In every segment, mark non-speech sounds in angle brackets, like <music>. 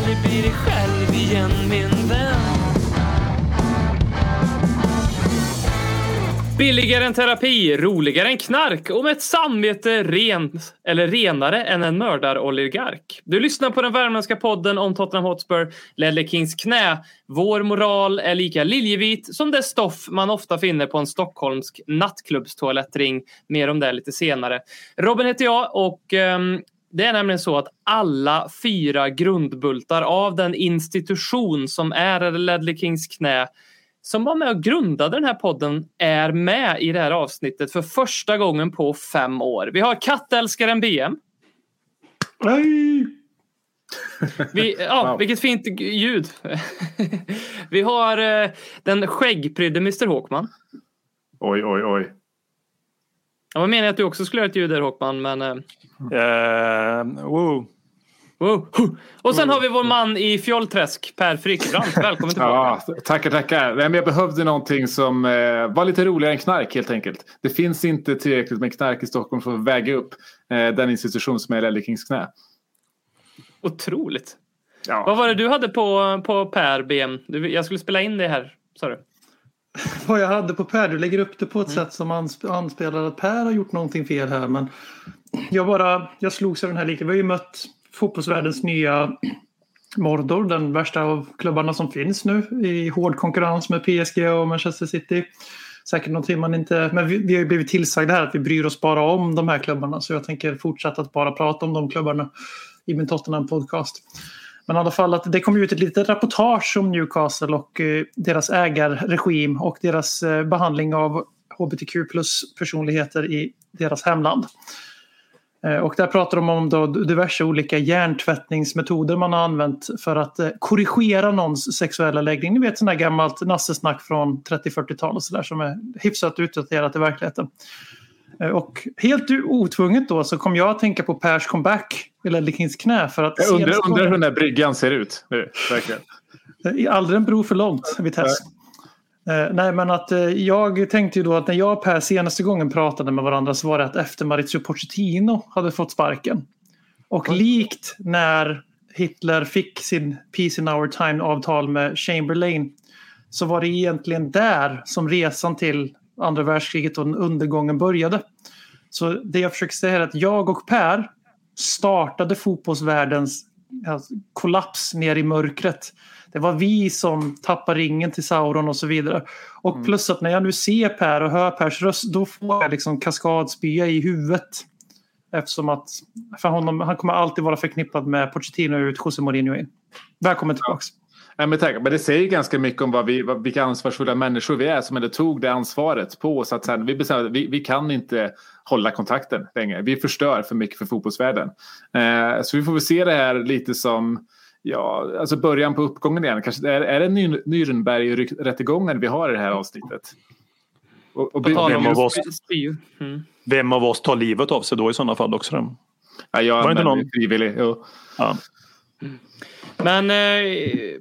aldrig bli dig själv igen min vän Billigare än terapi, roligare än knark och med ett samvete rent, eller renare än en mördaroligark. Du lyssnar på den värmländska podden om Tottenham Hotspur, Ledley Kings knä. Vår moral är lika liljevit som det stoff man ofta finner på en stockholmsk nattklubbstoalettring. Mer om det lite senare. Robin heter jag och um, det är nämligen så att alla fyra grundbultar av den institution som är Ledley Kings knä som var med och grundade den här podden är med i det här avsnittet för första gången på fem år. Vi har kattälskaren BM. Nej! Vi, ja, Wow. Vilket fint ljud. Vi har eh, den skäggprydde Mr Håkman. Oj, oj, oj. Jag var meningen att du också skulle göra ett ljud där Håkman, men... Uh, wow. wow. Och sen har vi vår man i Fjollträsk, Per Frykebrant. Välkommen <laughs> tillbaka. Ja, tackar, tackar. Men jag behövde någonting som eh, var lite roligare än knark helt enkelt. Det finns inte tillräckligt med knark i Stockholm för att väga upp eh, den institution som är Ledley Kings knä. Otroligt. Ja. Vad var det du hade på, på Per BM? Du, jag skulle spela in det här, sa du? <laughs> vad jag hade på Per. Du lägger upp det på ett sätt som ansp- anspelar att Per har gjort någonting fel här. Men jag bara, jag slogs av den här liknelsen. Vi har ju mött fotbollsvärldens nya Mordor, den värsta av klubbarna som finns nu i hård konkurrens med PSG och Manchester City. Säkert någonting man inte, men vi, vi har ju blivit tillsagda här att vi bryr oss bara om de här klubbarna så jag tänker fortsätta att bara prata om de klubbarna i min Tottenham-podcast. Men i alla fall att det kom ut ett litet reportage om Newcastle och eh, deras ägarregim och deras eh, behandling av hbtq plus personligheter i deras hemland. Eh, och där pratar de om då diverse olika hjärntvättningsmetoder man har använt för att korrigera någons sexuella läggning. Ni vet sådana där gammalt nassesnack från 30-40-tal och sådär som är hyfsat utdaterat i verkligheten. Eh, Och helt otvunget då så kom jag att tänka på Pers comeback i Ledley Kings knä för att Jag undrar, undrar hur den här bryggan ser ut. Nu, verkligen. Eh, Aldrig en bro för långt, Vitesse. Eh, nej, men att jag tänkte ju då att när jag och Per senaste gången pratade med varandra så var det att efter Maurizio Pochettino hade fått sparken. Och likt när Hitler fick sin Peace in our time-avtal med Chamberlain så var det egentligen där som resan till andra världskriget och undergången började. Så det jag försöker säga är att jag och Per startade fotbollsvärldens kollaps ner i mörkret. Det var vi som tappade ringen till Sauron och så vidare. Och plus att när jag nu ser Per och hör Pers röst då får jag liksom kaskadspya i huvudet. Eftersom att för honom, han kommer alltid vara förknippad med Pochettino ut, José Mourinho in. Välkommen tillbaks. Nej, men, tack. men det säger ganska mycket om vad vi, vad, vilka ansvarsfulla människor vi är som ändå tog det ansvaret på oss. Att sen, vi bestämde att vi, vi kan inte hålla kontakten längre. Vi förstör för mycket för fotbollsvärlden. Eh, så vi får väl se det här lite som ja, alltså början på uppgången igen. Kanske, är, är det Nürnberg-rättegången vi har i det här avsnittet? Och, och Vem av oss? Mm. Vem av oss tar livet av sig då i sådana fall också? Ja, jag Var inte någon- frivillig. Ja. Men eh,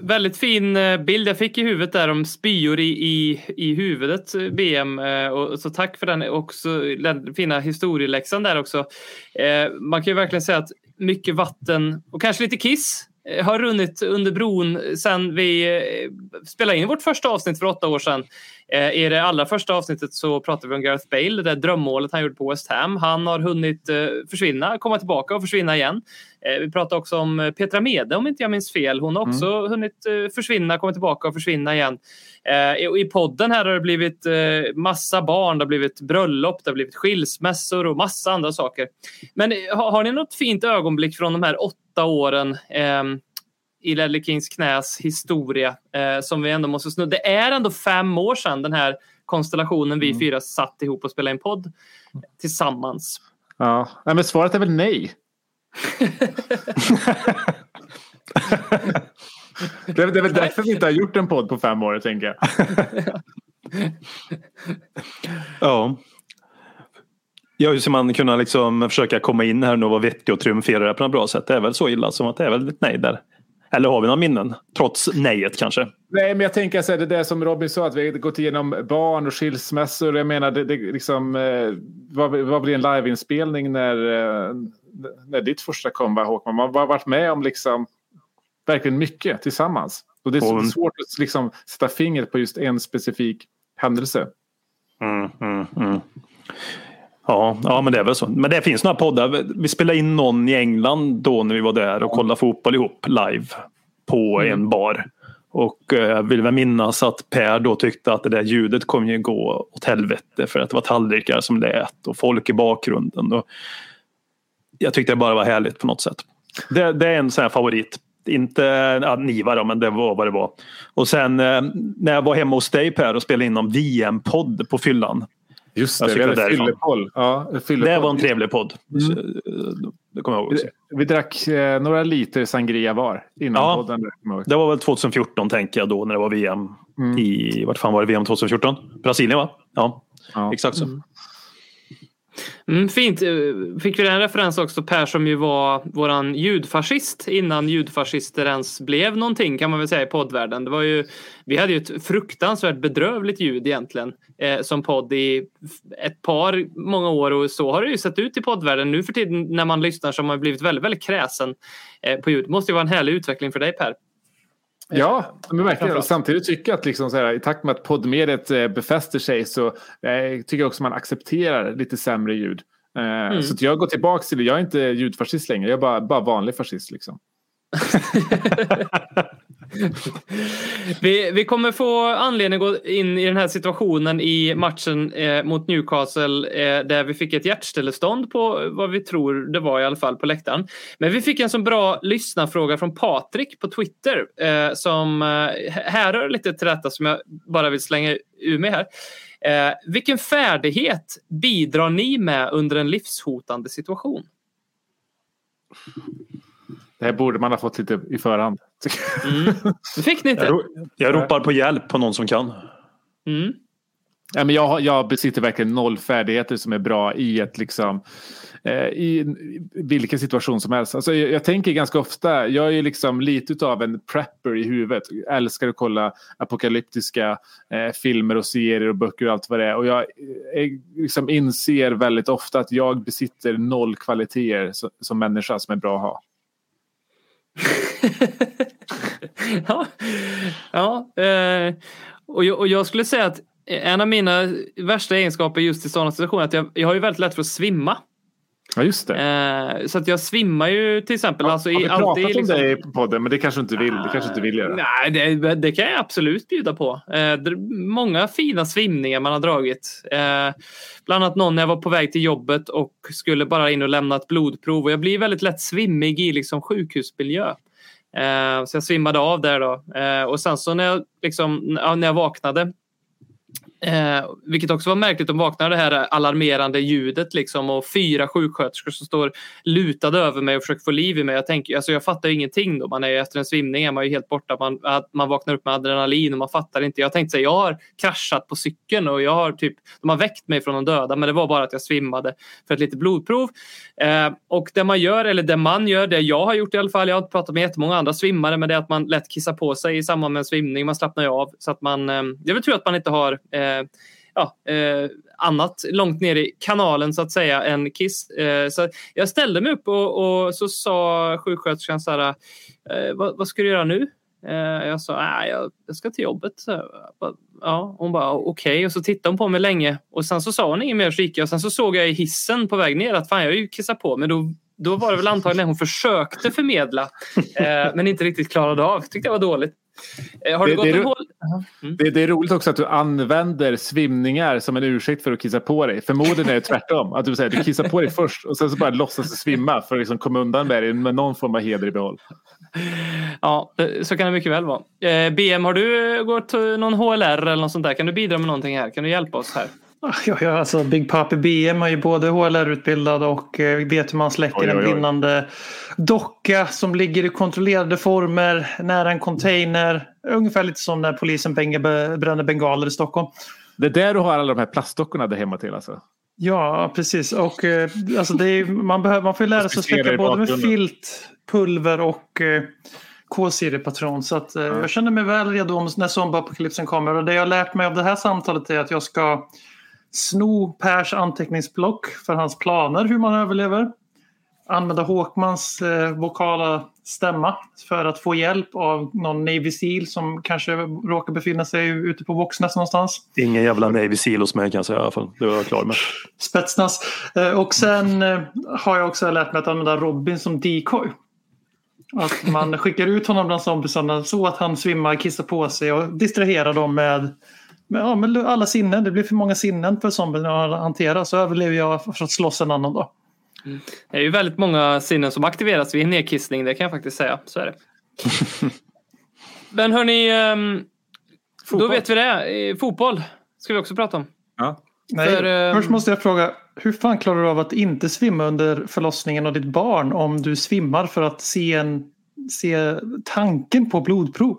väldigt fin eh, bild jag fick i huvudet där om spyor i, i, i huvudet eh, BM. Eh, och, så tack för den också, den fina historieläxan där också. Eh, man kan ju verkligen säga att mycket vatten och kanske lite kiss eh, har runnit under bron sen vi spelade in vårt första avsnitt för åtta år sedan. Eh, I det allra första avsnittet så pratade vi om Gareth Bale, det där drömmålet han gjorde på West Ham. Han har hunnit eh, försvinna, komma tillbaka och försvinna igen. Eh, Vi pratade också om Petra Mede om inte jag minns fel. Hon har också hunnit eh, försvinna, komma tillbaka och försvinna igen. I podden här har det blivit massa barn, det har blivit bröllop, det har blivit skilsmässor och massa andra saker. Men har, har ni något fint ögonblick från de här åtta åren ehm, i Ledley Kings knäs historia eh, som vi ändå måste snudda. Det är ändå fem år sedan den här konstellationen vi fyra satt ihop och spelade en podd tillsammans. Ja. Nej, men svaret är väl nej. <laughs> Det är, det är väl därför vi inte har gjort en podd på fem år, tänker jag. <laughs> Ja. Ja, hur ska man kunna liksom försöka komma in här nu och vara vettig och triumfera det på något bra sätt? Det är väl så illa som att det är väl ett nej där. Eller har vi några minnen? Trots nejet kanske? Nej, men jag tänker så här, det där som Robin sa, att vi har gått igenom barn och skilsmässor. Jag menar, det, det liksom, vad, vad blir en liveinspelning när, eh, när ditt första kom, va, Håkman? Man har varit med om liksom verkligen mycket tillsammans. Och det är Och- svårt att liksom sätta fingret på just en specifik händelse. Mm, mm, mm. Ja, ja, men det är väl så. Men det finns några poddar. Vi spelade in någon i England då när vi var där och kollade fotboll ihop live på en bar. Och eh, jag vill väl minnas att Per då tyckte att det där ljudet kommer ju gå åt helvete för att det var tallrikar som lät och folk i bakgrunden. Och jag tyckte det bara var härligt på något sätt. Det, det är en sån här favorit. Inte ja, Niva då, men det var vad det var. Och sen eh, när jag var hemma hos dig Per och spelade in någon VM-podd på fyllan. Just det, vi hade fyllepoll. Ja, fyllepoll. Det var en trevlig podd. Så, eh, Det kommer jag ihåg också. Vi drack eh, några liter sangria var innan Ja. podden. Det var väl 2014 tänker jag då när det var VM Mm. i, vart fan var det VM 2014? Brasilien va? Ja, Ja. exakt så. Mm, Mm, fint. Eh, fick vi den referens också Per som ju var våran ljudfascist innan ljudfascister ens blev någonting kan man väl säga i poddvärlden. Det var ju, vi hade ju ett fruktansvärt bedrövligt ljud egentligen eh, som podd i ett par många år och så har det ju sett ut i poddvärlden. Nu för tiden när man lyssnar så har man blivit väldigt, väldigt kräsen eh, på ljud. Det måste ju vara en härlig utveckling för dig Per. Ja, men verkligen. Och samtidigt tycker jag att liksom så här, i takt med att poddmediet eh, befäster sig så eh, tycker jag också man accepterar lite sämre ljud. Eh, Så att jag går tillbaka till det. Jag är inte ljudfascist längre. Jag är bara, bara vanlig fascist. Liksom. <laughs> Vi, vi kommer få anledning att gå in i den här situationen i matchen eh, mot Newcastle eh, där vi fick ett hjärtstillestånd på vad vi tror det var i alla fall på läktaren. Men vi fick en så bra lyssnarfråga från Patrik på Twitter eh, som eh, härrör lite till detta som jag bara vill slänga ur mig här. Eh, vilken färdighet bidrar ni med under en livshotande situation? Det här borde man ha fått lite i förhand. Det fick ni Jag, inte. ro- jag ropar på hjälp på någon som kan. Mm. Ja, men jag, har- jag besitter verkligen noll färdigheter som är bra i ett liksom eh, i vilken situation som helst. Alltså, jag, jag tänker ganska ofta, jag är ju liksom lite av en prepper i huvudet. Jag älskar att kolla apokalyptiska eh, filmer och serier och böcker och allt vad det är. Och jag eh, liksom inser väldigt ofta att jag besitter noll kvaliteter som, som människa som är bra att ha ja, ja eh, och, jag, och jag skulle säga att en av mina värsta egenskaper just i sådana situationer är att jag, jag har ju väldigt lätt för att svimma. Ja, just det. Eh, så att jag svimmar ju till exempel. alltså, har vi pratat alltid, om liksom, det i podden? Men det kanske inte vill. Det kanske inte vill göra. Nej, det, det kan jag absolut bjuda på. Eh, många fina svimningar man har dragit. Eh, bland annat någon när jag var på väg till jobbet och skulle bara in och lämna ett blodprov. Och jag blir väldigt lätt svimmig i liksom sjukhusmiljö. Så jag svimmade av där då. Och sen så när jag, liksom, ja, när jag vaknade Eh, vilket också var märkligt, de vaknade det här alarmerande ljudet liksom och fyra sjuksköterskor som står lutade över mig och försöker få liv i mig. Jag, tänker, alltså jag fattar ingenting då. Man är ju, efter en svimning är man ju helt borta. Man, att man vaknar upp med adrenalin och man fattar inte. Jag tänkte säga, jag har kraschat på cykeln och jag har typ, de har väckt mig från de döda men det var bara att jag svimmade för ett litet blodprov. Eh, och det man gör, eller det man gör, det jag har gjort i alla fall, jag har inte pratat med jättemånga andra svimmare, men det är att man lätt kissar på sig i samband med en svimning. Man slappnar ju av så att man, eh, jag vill tro att man inte har eh, Eh, ja, eh, annat långt ner i kanalen så att säga än kiss. Eh, så jag ställde mig upp och, och så sa sjuksköterskan så här, eh, vad, vad ska du göra nu? Eh, jag sa, nej, jag, jag ska till jobbet. Bara, ja, hon bara, okej. Och så tittade hon på mig länge och sen så sa hon inget mer så gick jag. Och sen så såg jag i hissen på väg ner att fan, jag har ju kissat på mig. Då, då var det väl antagligen hon försökte förmedla eh, men inte riktigt klarade av. Tyckte jag var dåligt. Eh, har Det- det, gått det är ro- hål... Det, det är roligt också att du använder svimningar som en ursäkt för att kissa på dig. Förmodligen är det tvärtom. Att du, säger, du kissar på dig först och sen så bara låtsas du svimma för att liksom komma undan med det med någon form av heder i behåll. Ja, det- så kan det mycket väl vara. Eh, BM, har du gått eh, någon HLR eller något sånt där? Kan du bidra med någonting här? Kan du hjälpa oss här? Ja, ja, alltså Big Papi BM är ju både HLR-utbildad och eh, vet hur man släcker en brinnande docka som ligger i kontrollerade former nära en container. Ungefär lite som när polisen bränner bengaler i Stockholm. Det är där du har alla de här plastdockorna där hemma till alltså. Ja, precis. Och eh, alltså är, man, behöver, man får ju lära sig att släcka både med filt, pulver och eh, K-seriepatron. Så att, eh, jag känner mig väl redo när zombieapokalypsen kommer. Och det jag har lärt mig av det här samtalet är att jag ska sno Pers anteckningsblock för hans planer hur man överlever. Använda Håkmans eh, vokala stämma för att få hjälp av någon Navy Seal som kanske råkar befinna sig ute på Våxnäs någonstans. Ingen jävla Navy Seal hos mig kan jag säga i alla fall. Det var jag klar med. Spetsnaz. Eh, Och sen eh, har jag också lärt mig att använda Robin som decoy. Att man skickar ut honom bland zombiesarna så att han svimmar, kissar på sig och distraherar dem med, med, ja, med alla sinnen. Det blir för många sinnen för zombierna att hantera så överlever jag för att slåss en annan dag. Det är ju väldigt många sinnen som aktiveras vid nedkissning, det kan jag faktiskt säga. Så är det. <laughs> Men hörni, ehm, då vet vi det. Fotboll ska vi också prata om. Ja. Nej, För, ehm, Först måste jag fråga, hur fan klarar du av att inte svimma under förlossningen av ditt barn om du svimmar för att se, en, se tanken på blodprov?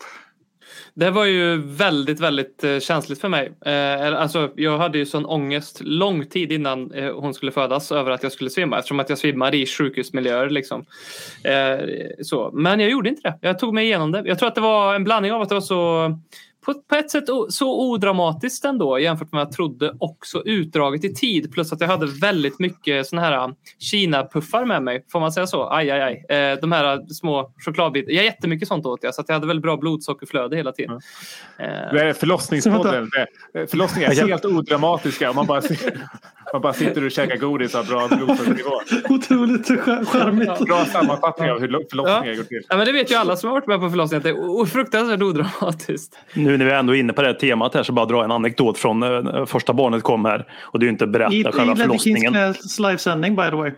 Det var ju väldigt, väldigt eh, känsligt för mig. Eh, alltså, jag hade ju sån ångest lång tid innan eh, hon skulle födas över att jag skulle svimma eftersom att jag svimmade i sjukhusmiljöer. Liksom. Så. Men jag gjorde inte det. Jag tog mig igenom det. Jag tror att det var en blandning av att det var så på, på ett sätt så odramatiskt ändå jämfört med vad jag trodde också utdraget i tid plus att jag hade väldigt mycket såna här äh, Kina-puffar med mig. Får man säga så? Aj, aj, aj. Eh, de här äh, små chokladbitar. Jag jättemycket sånt åt jag så att jag hade väldigt bra blodsockerflöde hela tiden. Eh, Det är förlossningspodden. Det- Förlossningar är helt odramatiska. Man bara, man bara sitter och käkar godis och har bra blodsockernivå. Otroligt charmigt. Bra sammanfattning av hur förlossningar går till. Ja, men det vet ju alla som har varit med på förlossningen att det är fruktansvärt odramatiskt. Nu när vi ändå är inne på det här temat här så bara dra en anekdot från eh, när första barnet kom här. Och det är ju inte I, berätta i själva Kings förlossningen. knäs livesändning by the way.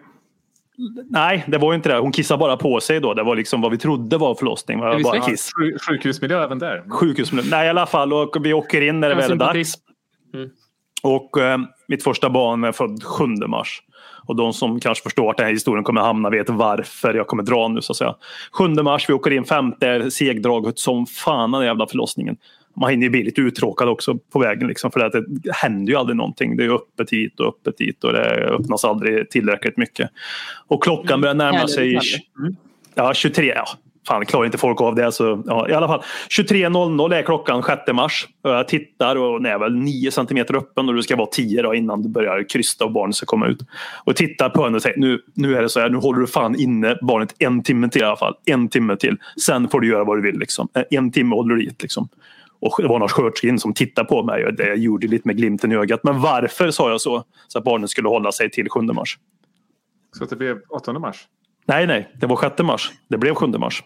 Nej, det var ju inte det. Hon kissade bara på sig då. Det var liksom vad vi trodde var förlossning. Var vi bara kiss. Sjuk- Sjukhusmiljö även där. Sjukhusmiljö. Nej, i alla fall. Och vi åker in när det väl är dags. Och eh, mitt första barn är född 7 mars. Och de som kanske förstår att den här historien kommer hamna vet varför jag kommer dra nu så att säga. 7 mars, vi åker in femte, segdraget som fan den jävla förlossningen. Man hinner ju bli lite uttråkad också på vägen liksom för att det händer ju aldrig någonting. Det är öppet hit och öppet dit och det öppnas aldrig tillräckligt mycket. Och klockan börjar närma sig Ja, 23. Ja, fan klarar inte folk av det. Så, ja, I alla fall 23.00 är klockan 6 mars. Jag tittar och den är väl 9 centimeter öppen och du ska vara 10 då innan du börjar krysta och barnet ska komma ut. Och tittar på henne och säger nu, nu är det så här, nu håller du fan inne barnet en timme till i alla fall. En timme till. Sen får du göra vad du vill. Liksom. En timme håller du dit. Liksom. Och det var någon sköterska in som tittade på mig och det gjorde lite med glimten i ögat. Men varför sa jag så? Så att barnet skulle hålla sig till 7 mars. Så att det blev 8 mars. Nej, nej, det var 6 mars. Det blev 7 mars.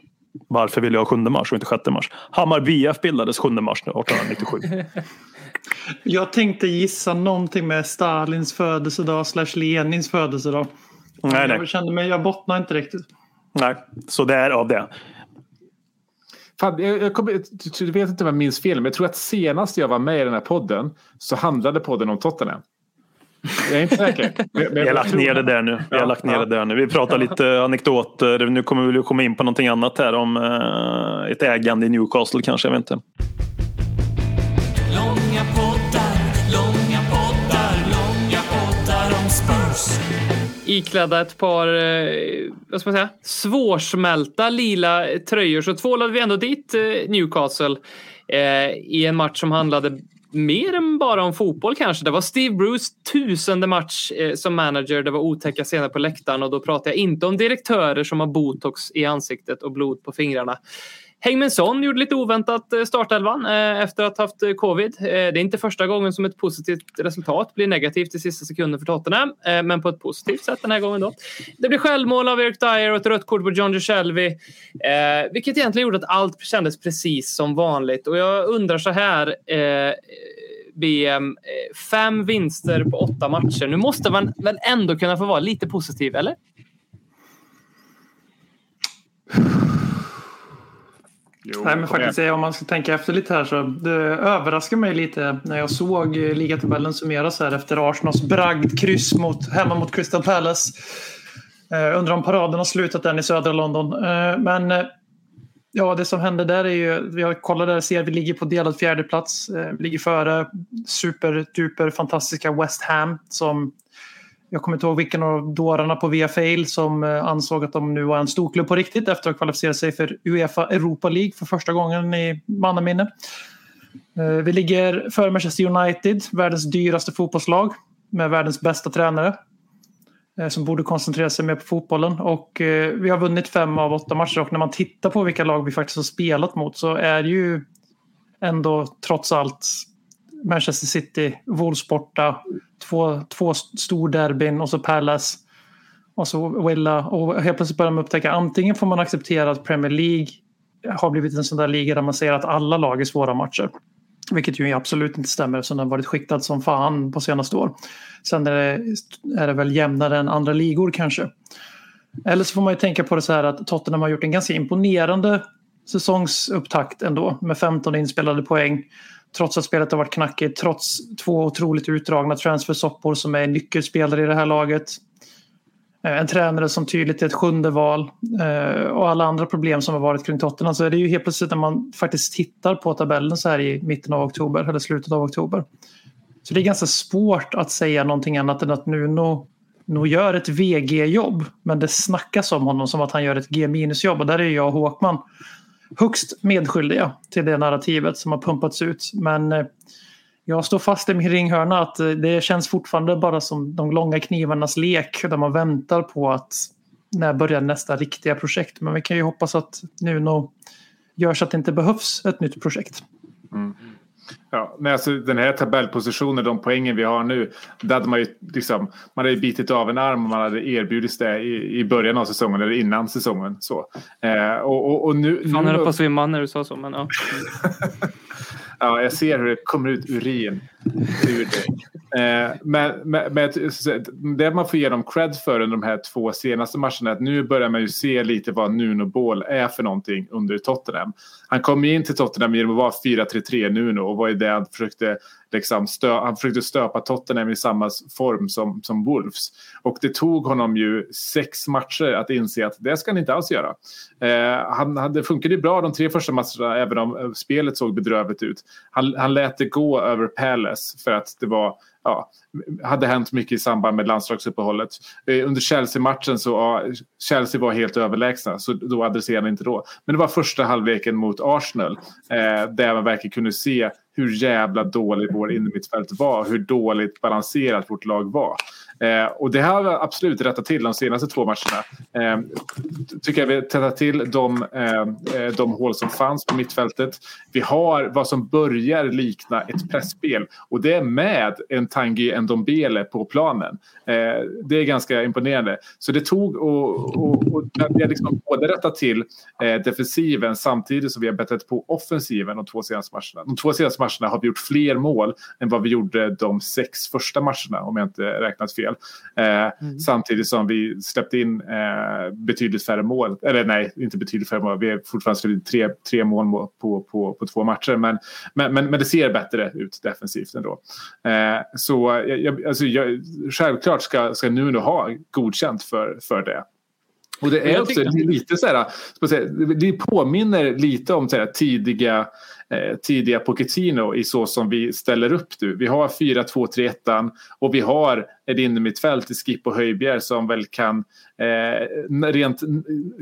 Varför ville jag ha 7 mars och inte 6 mars? Hammarby IF bildades 7 mars 1897. <laughs> Jag tänkte gissa någonting med Stalins födelsedag slash Lenins födelsedag. nej, nej, Jag kände mig, jag bottnar inte riktigt. nej. Så det är av det. Fan, jag, jag, kommer, du- du vet inte om jag minns fel, men jag tror att senast jag var med i den här podden så handlade podden om Tottenham. Jag är inte säker. <laughs> Men- men Vi har jag lagt ner det där nu. Vi har lagt ner ja. det där nu. Vi pratar lite anekdoter. Nu kommer vi komma in på någonting annat här om eh, ett ägande i Newcastle kanske. Jag vet inte. Långa poddar, långa poddar, långa poddar om Spurs iklädda ett par eh, vad ska man säga, svårsmälta lila tröjor så tvålade vi ändå dit eh, Newcastle eh, i en match som handlade mer än bara om fotboll kanske. Det var Steve Bruce tusende match eh, som manager. Det var otäcka scener på läktaren och då pratar jag inte om direktörer som har botox i ansiktet och blod på fingrarna. Hengmen Son gjorde lite oväntat eh, startelvan eh, efter att ha haft eh, covid. Det är inte första gången som ett positivt resultat blir negativt i sista sekunden för Tottenham, men på ett positivt sätt den här gången då. Det blir självmål av Eric Dyer och ett rött kort på John Jushelvi, vilket egentligen gjorde att allt kändes precis som vanligt. Och jag undrar så här, BM, fem vinster på åtta matcher. Nu måste man väl ändå kunna få vara lite positiv, eller? Jo, Nej, men faktiskt, om man ska tänka efter lite här så det överraskade mig lite när jag såg eh, ligatabellen summeras här efter Arsenals bragdkryss mot, hemma mot Crystal Palace. Eh, undrar om paraden har slutat än i södra London. Eh, men ja, det som hände där är ju, vi har kollat där ser vi ligger på delad fjärdeplats. Eh, vi ligger före superduper fantastiska West Ham som jag kommer inte ihåg vilken av dårarna på VFL som eh, ansåg att de nu var en storklubb på riktigt efter att ha kvalificerat sig för Uefa Europa League för första gången i mannaminne. Eh, vi ligger före Manchester United, världens dyraste fotbollslag med världens bästa tränare eh, som borde koncentrera sig mer på fotbollen. Och vi har vunnit fem av åtta matcher och när man tittar på vilka lag vi faktiskt har spelat mot så är det ju ändå trots allt Manchester City, Wolves borta, två, två storderbyn och så Palace och så Villa. Och helt plötsligt börjar man upptäcka antingen får man acceptera att Premier League har blivit en sån där liga där man säger att alla lag är svåra matcher. Vilket ju absolut inte stämmer eftersom den varit skiktad som fan på senaste år. Sen är det, är det väl jämnare än andra ligor kanske. Eller så får man ju tänka på det så här att Tottenham har gjort en ganska imponerande säsongsupptakt ändå med 15 inspelade poäng. Trots att spelet har varit knackigt, trots två otroligt utdragna transfersoppor som är nyckelspelare i det här laget. Eh, en tränare som tydligt är ett sjunde val eh, och alla andra problem som har varit kring Tottenham så är det ju helt plötsligt när man faktiskt tittar på tabellen så här i mitten av oktober eller slutet av oktober. Så det är ganska svårt att säga någonting annat än att Nuno nog gör ett VG-jobb men det snackas om honom som att han gör ett G-minus-jobb och där är jag och Håkman högst medskyldiga till det narrativet som har pumpats ut. Men eh, jag står fast i min ringhörna att eh, det känns fortfarande bara som de långa knivarnas lek där man väntar på att när börjar nästa riktiga projekt. Men vi kan ju hoppas att Nuno gör så att det inte behövs ett nytt projekt. Mm. Ja, men alltså den här tabellpositionen, de poängen vi har nu. Där hade man ju liksom, man hade bitit av en arm om man hade erbjudits det i, i början av säsongen eller innan säsongen. Så. Eh, och, och, och nu, Fan, nu höll på att svimma när du sa så. Men, ja. <laughs> Ja, jag ser hur det kommer ut urin ur dig. Eh, men, men, men det man får ge dem cred för under de här två senaste matcherna är att nu börjar man ju se lite vad Nuno Ball är för någonting under Tottenham. Han kom in till Tottenham genom att vara 4-3-3 Nuno och var ju det han försökte liksom stö, han försökte stöpa Tottenham i samma form som, som Wolves. Och det tog honom ju sex matcher att inse att det ska han inte alls göra. Eh, han, han, det funkade ju bra de tre första matcherna även om eh, spelet såg bedrövligt ut. Han, han lät det gå över Palace för att det var ja, hade hänt mycket i samband med landslagsuppehållet. Eh, under Chelsea-matchen så ja, Chelsea var helt överlägsna så då adresserade han inte då. Men det var första halvleken mot Arsenal eh, där man verkligen kunde se hur jävla dålig vår innermittfält var, hur dåligt balanserat vårt lag var. Eh, och det har vi absolut rättat till de senaste två matcherna. Eh, tycker jag vi tättat till de, eh, eh, de hål som fanns på mittfältet. Vi har vad som börjar likna ett pressspel och det är med en Tanguy Ndombele på planen. Eh, det är ganska imponerande. Så det tog och, och, och vi har liksom både rättat till eh, defensiven samtidigt som vi har bättrat på offensiven de två senaste matcherna. De två senaste matcherna har vi gjort fler mål än vad vi gjorde de sex första matcherna om jag inte räknat fel. Eh, mm. Samtidigt som vi släppte in eh, betydligt färre mål. Eller nej, inte betydligt färre mål. Vi har fortfarande släppt in tre, tre mål på, på, på två matcher. Men, men, men, men det ser bättre ut defensivt ändå. Eh, så jag, alltså, jag, självklart ska, ska Nuno ha godkänt för, för det. Och det är också lite så här, det påminner lite om så här, tidiga eh, tidiga Pochettino i så som vi ställer upp nu. Vi har 4-2-3-1 och vi har ett innermittfält i Skip och Höjbjer som väl kan eh, rent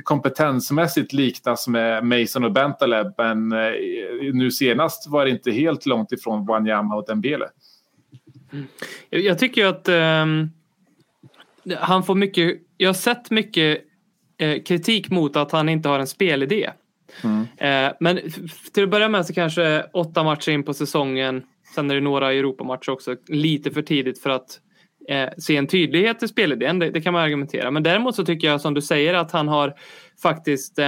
kompetensmässigt liknas med Mason och Bentaleb men eh, nu senast var det inte helt långt ifrån Wanyama och Dembele. Mm. Jag tycker att um, han får mycket, jag har sett mycket eh, kritik mot att han inte har en spelidé. Mm. Eh, men till att börja med så kanske åtta matcher in på säsongen, sen är det några Europamatcher också, lite för tidigt för att eh, se en tydlighet i spelidén, det, det, kan man argumentera. Men däremot så tycker jag som du säger att han har faktiskt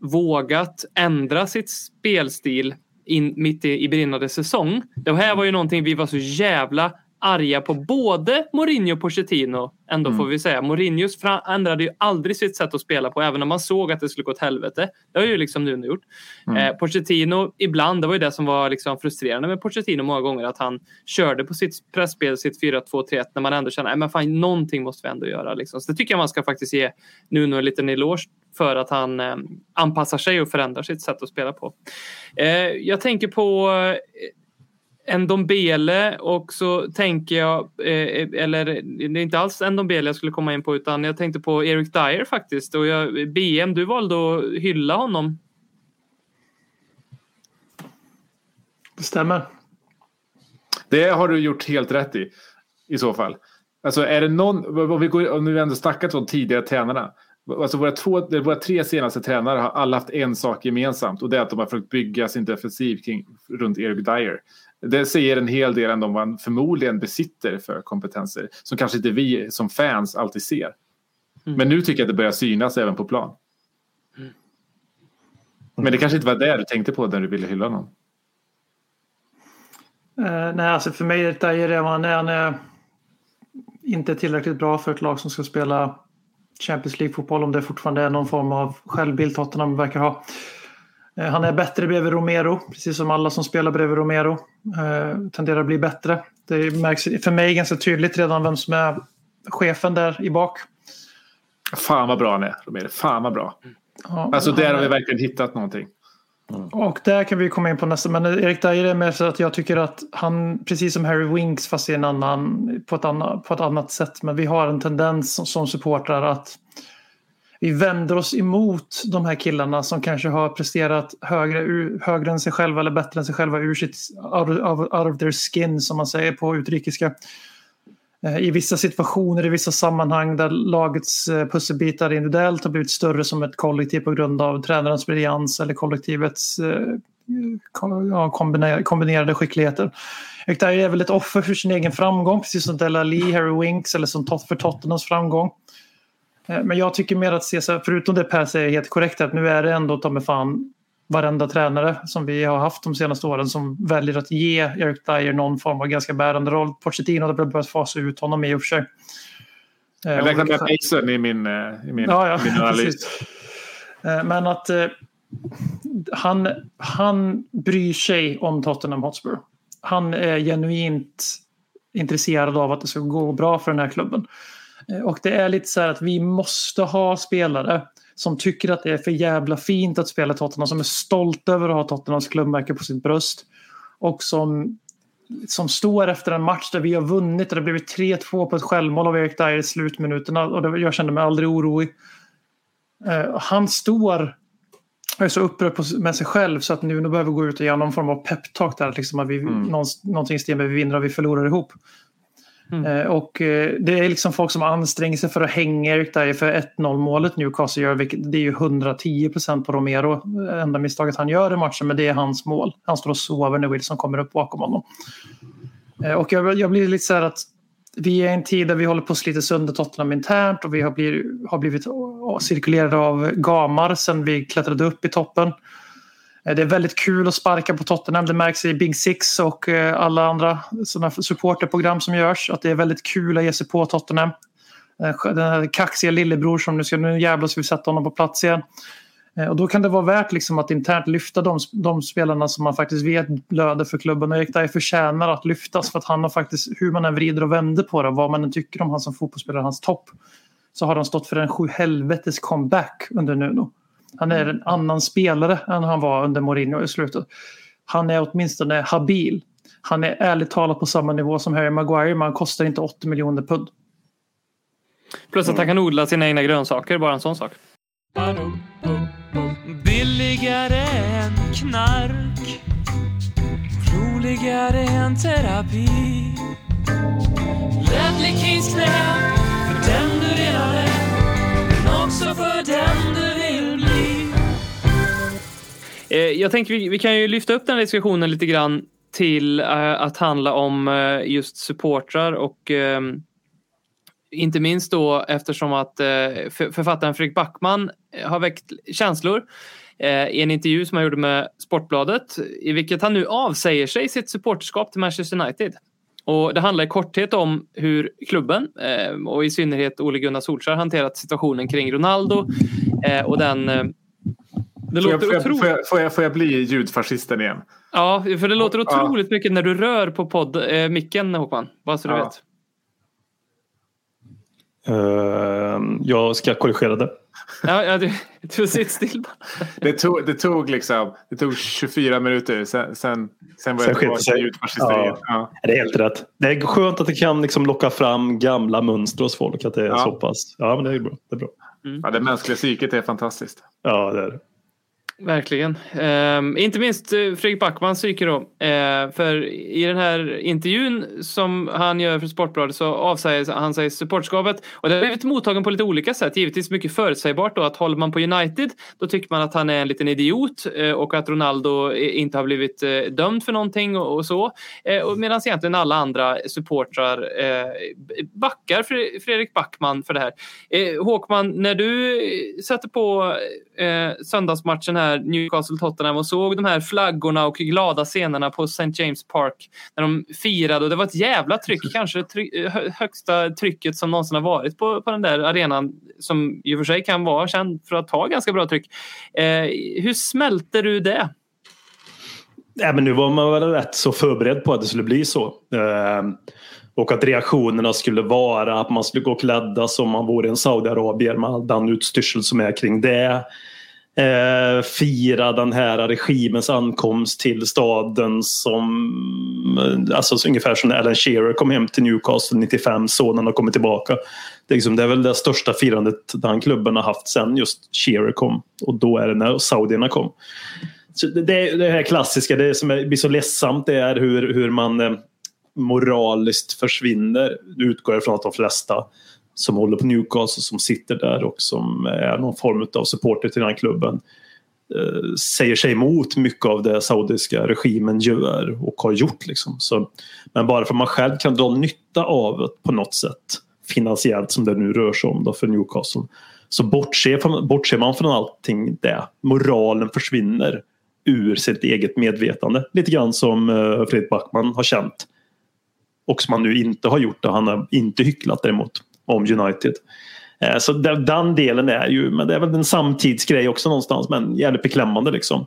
vågat ändra sitt spelstil in, mitt i, i brinnande säsong. Det här var ju någonting vi var så jävla arga på både Mourinho och Pochettino. Ändå Mm. får vi säga. Mourinho ändrade ju aldrig sitt sätt att spela på även om man såg att det skulle gå åt helvete. Det har ju liksom Nuno gjort. Mm. Eh, Pochettino ibland, det var ju det som var liksom frustrerande med Pochettino många gånger att han körde på sitt pressspel, sitt 4-2-3-1 när man ändå känner att men fan, någonting måste vi ändå göra. Liksom. Så det tycker jag man ska faktiskt ge Nuno en liten eloge för att han eh, anpassar sig och förändrar sitt sätt att spela på. Eh, jag tänker på eh, Ndombele och så tänker jag, eh, eller det är inte alls Ndombele jag skulle komma in på utan jag tänkte på Eric Dyer faktiskt. Och jag, BM, du valde att hylla honom. Det stämmer. Det har du gjort helt rätt i. I så fall. Alltså är det någon, om vi, går, om vi ändå snackat om tidigare tränarna. Alltså våra, två, våra tre senaste tränare har alla haft en sak gemensamt och det är att de har försökt bygga sin defensiv kring, runt Eric Dyer. Det säger en hel del ändå om vad han förmodligen besitter för kompetenser som kanske inte vi som fans alltid ser. Men nu tycker jag att det börjar synas även på plan. Men det kanske inte var det du tänkte på när du ville hylla någon. Eh, nej, alltså för mig är det är, han är inte tillräckligt bra för ett lag som ska spela Champions League-fotboll om det fortfarande är någon form av självbild Tottenham verkar ha. Eh, han är bättre bredvid Romero, precis som alla som spelar bredvid Romero eh, tenderar att bli bättre. Det märks för mig ganska tydligt redan vem som är chefen där i bak. Fan vad bra han är, Romero. Fan vad bra. Ja, Alltså där är- har vi verkligen hittat någonting. Och där kan vi komma in på nästa. Men Erik Dyer är mer så att jag tycker att han, precis som Harry Winks fast i en annan, på, ett annat, på ett annat sätt. Men vi har en tendens som, som supportrar att vi vänder oss emot de här killarna som kanske har presterat högre, högre än sig själva eller bättre än sig själva ur sitt out of, out of their skin som man säger på utrikiska. Eh, I vissa situationer, i vissa sammanhang där lagets eh, pusselbitar individuellt har blivit större som ett kollektiv på grund av tränarens briljans eller kollektivets eh, kombinerade skickligheter. Erik är väl ett offer för sin egen framgång, precis som Della Lee, Harry Winks eller som för Tottenhams framgång. Eh, Men jag tycker mer att se, så här, förutom det Per säger helt korrekt, att nu är det ändå ta mig fan varenda tränare som vi har haft de senaste åren som väljer att ge Eric Dyer någon form av ganska bärande roll. Pochettino har börjat fasa ut honom i och för sig. Eh, Jag räknar med Mason i min, eh, i min, Ja, ja, min analys. Men att eh, han, han bryr sig om Tottenham Hotspur. Han är genuint intresserad av att det ska gå bra för den här klubben. Eh, Och det är lite så här att vi måste ha spelare som tycker att det är för jävla fint att spela Tottenham, som är stolta över att ha Tottenhams klubbmärke på sitt bröst. Och som, som står efter en match där vi har vunnit och det blivit 3-2 på ett självmål av Erik Dyer i slutminuterna. Och det, jag kände mig aldrig orolig. Eh, han står är så upprörd på, med sig själv så att nu, nu behöver vi gå ut och göra någon form av peptalk där. Liksom att vi, någon, någonting i stil med vi vinner och vi förlorar ihop. Mm. Eh, och eh, det är liksom folk som anstränger sig för att hänga Erik Dyer för 1-0 målet Newcastle gör. Vilket, det är ju 110 procent på Romero. Eh, enda misstaget han gör i matchen men det är hans mål. Han står och sover när Wilson kommer upp bakom honom. Och jag, jag blir lite så här att vi är i en tid där vi håller på att slita sönder Tottenham internt och vi har blivit, har blivit cirkulerade av gamar sen vi klättrade upp i toppen. Eh, det är väldigt kul att sparka på Tottenham. Det märks i Big Six och eh, alla andra sådana supporterprogram som görs. Att det är väldigt kul att ge sig på Tottenham. Eh, den här kaxiga lillebror som nu ska, nu jävlar ska vi sätta honom på plats igen. Och då kan det vara värt liksom att internt lyfta de, de spelarna som man faktiskt vet blöder för klubben. Och Erik Dyer förtjänar att lyftas för att han har faktiskt, hur man än vrider och vänder på det, vad man än tycker om han som fotbollsspelare, hans topp, så har han stått för en sju helvetes comeback under Nuno. Han är en annan spelare än han var under Mourinho i slutet. Han är åtminstone habil. Han är ärligt talat på samma nivå som Harry Maguire, men han kostar inte 80 miljoner pund. Plus att han kan odla sina egna grönsaker, bara en sån sak. Billigare än knark Roligare än terapi Ledley Kings knä För den du redan är Men också för den du Eh, jag tänker vi, vi kan ju lyfta upp den här diskussionen lite grann till eh, att handla om eh, just supportrar och ehm, inte minst då eftersom att för- författaren Fredrik Backman har väckt känslor i en intervju som han gjorde med Sportbladet i vilket han nu avsäger sig sitt supporterskap till Manchester United. Och det handlar i korthet om hur klubben och i synnerhet Ole Gunnar Solskjaer hanterat situationen kring Ronaldo och den det Får jag, låter jag, otroligt... får, jag, får, jag, får jag bli ljudfascisten igen? Ja, för det låter Ja. otroligt mycket när du rör på podd, eh, micken Håkman. Bara så du Ja. vet. Eh, jag ska korrigera det. Ja, ja, du, du sitter still bara. Det tog, det tog, liksom, det tog 24 minuter, sen, sen, sen var Sen jag tillbaka i ljudfascisteriet. Ja. Ja. Det är helt rätt. Det är skönt att det kan liksom locka fram gamla mönster hos folk. Att det är Ja. så pass. Ja, men det är bra. Det är bra. Ja, det mänskliga psyket är fantastiskt. Ja, det är det. Verkligen. Eh, inte minst eh, Fredrik Backmans psyke då. Eh, för i den här intervjun som han gör för Sportbladet så avsäger han sig supportskapet. Och det har blivit mottagen på lite olika sätt. Givetvis mycket förutsägbart då att håller man på United då tycker man att han är en liten idiot eh, och att Ronaldo inte har blivit eh, dömd för någonting och, och så. Eh, Medan egentligen alla andra supportrar eh, backar Fredrik Backman för det här. Eh, Håkman, när du sätter satte på eh, söndagsmatchen här, Newcastle-Tottenham och såg de här flaggorna och glada scenerna på St. James Park när de firade och det var ett jävla tryck, kanske try högsta trycket som någonsin har varit på, på den där arenan som i och för sig kan vara känd för att ha ganska bra tryck. Eh, hur smälter du det? Nej, men nu var man väl rätt så förberedd på att det skulle bli så. Eh, och att reaktionerna skulle vara att man skulle gå klädda som man vore en Saudiarabier med all den utstyrsel som är kring det. Eh, fira den här regimens ankomst till staden som eh, alltså så ungefär som när Alan Shearer kom hem till Newcastle 95, sonen har kommit tillbaka. Det är, liksom, det är väl det största firandet den klubben har haft sen just Shearer kom och då är det när saudierna kom. Så det, det, här klassiska, det som är, blir så ledsamt det är hur, hur man eh, moraliskt försvinner. Nu utgår jag från att de flesta som håller på Newcastle som sitter där och som är någon form av supporter till den här klubben eh, säger sig emot mycket av det saudiska regimen gör och har gjort. Liksom. Så, men bara för att man själv kan dra nytta av det på något sätt finansiellt som det nu rör sig om då för Newcastle så bortser, från, bortser man från allting det. Moralen försvinner ur sitt eget medvetande. Lite grann som eh, Fredrik Backman har känt. Och som han nu inte har gjort och Han har inte hycklat däremot om United. Eh, så den, delen är ju, men det är väl en samtidsgrej också någonstans men jävligt beklämmande liksom.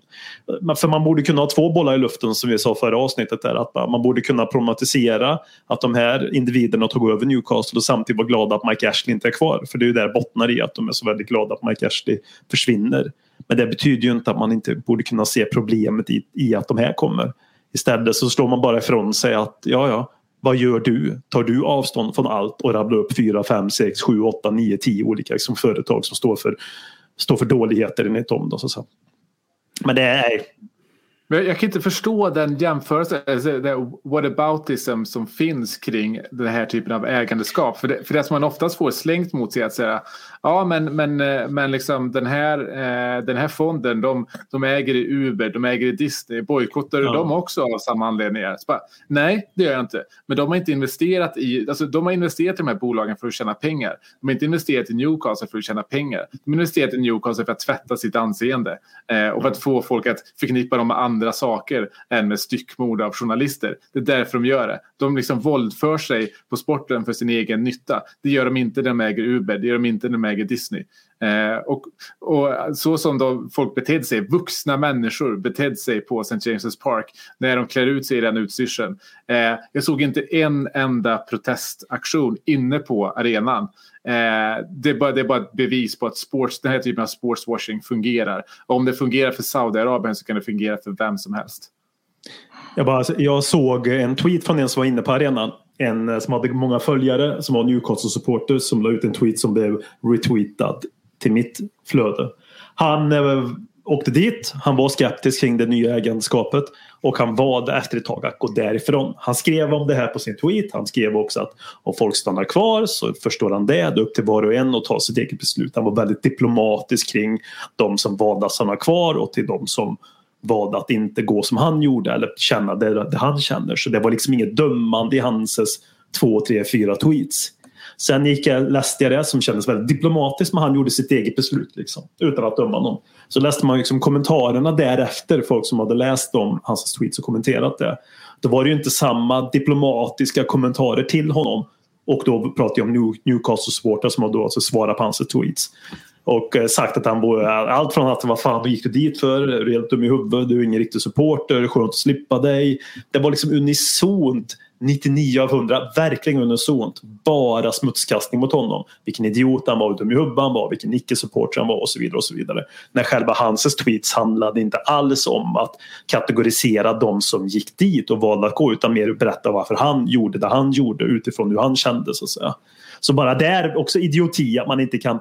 För man borde kunna ha två bollar i luften som vi sa förra avsnittet där att man borde kunna problematisera att de här individerna tog över Newcastle och samtidigt vara glada att Mike Ashley inte är kvar. För det är ju där bottnar i att de är så väldigt glada att Mike Ashley försvinner. Men det betyder ju inte att man inte borde kunna se problemet i, i att de här kommer. Istället så slår man bara ifrån sig att ja, ja, vad gör du? Tar du avstånd från allt och rabblar upp 4, 5, 6, 7, 8, 9, 10 olika liksom, företag som står för, står för dåligheter enligt dem. Då, så så. Men det är, Men jag kan inte förstå den jämförelsen, alltså det whataboutism som finns kring den här typen av ägandeskap. För det, för det som man oftast får slängt mot sig är att säga ja men, men, eh, men liksom den, här, eh, den här fonden de, de äger i Uber, de äger i Disney, bojkottar Ja. de också av samma anledningar? Bara, Nej, det gör jag inte. Men de har inte investerat i, alltså de har investerat i de här bolagen för att tjäna pengar. De har inte investerat i Newcastle för att tjäna pengar. De har investerat i Newcastle för att tvätta sitt anseende eh, och för att få folk att förknippa dem med andra saker än med styckmord av journalister. Det är därför de gör det. De liksom våldför sig på sporten för sin egen nytta. Det gör de inte när de äger Uber, det gör de inte när de äger Disney. Eh, och, och så som då folk betedde sig, vuxna människor betedde sig på St. James' Park när de klär ut sig i den utstyrseln. Eh, jag såg inte en enda protestaktion inne på arenan. Eh, det, är bara, det är bara ett bevis på att sports, den här typen av sportswashing fungerar. Och om det fungerar för Saudiarabien så kan det fungera för vem som helst. Jag, bara, jag såg en tweet från en som var inne på arenan. En eh, som hade många följare som var Newcastle-supporter som la ut en tweet som blev retweetad till mitt flöde. Han eh, åkte dit, han var skeptisk kring det nya ägandeskapet och han valde efter ett tag att gå därifrån. Han skrev om det här på sin tweet. Han skrev också att om folk stannar kvar så förstår han det. Det är upp till var och en att ta sitt eget beslut. Han var väldigt diplomatisk kring de som valde att stanna kvar och till de som valde att inte gå som han gjorde eller känna det, det han känner. Så det var liksom inget dömande i hans två, tre, fyra tweets. Sen gick jag, läste jag det som kändes väldigt diplomatiskt men han gjorde sitt eget beslut liksom, utan att döma någon. Så läste man liksom kommentarerna därefter, folk som hade läst om hans tweets och kommenterat det. Då var det ju inte samma diplomatiska kommentarer till honom. Och då pratar jag om Newcastle-supportrar som har då alltså svarat på hans tweets. Och eh, sagt att han borde, allt från att vad fan gick du dit för? Är du helt dum i huvudet? Du är ingen riktig supporter. Skönt att slippa dig. Det var liksom unisont 99 av 100. Verkligen unisont. Bara smutskastning mot honom. Vilken idiot han var, hur dum i huvudet han var, vilken icke-supporter han var och så vidare. och så vidare. När själva hans tweets handlade inte alls om att kategorisera de som gick dit och valde att gå utan mer att berätta varför han gjorde det han gjorde utifrån hur han kände så att säga. Så bara där också idioti att man inte kan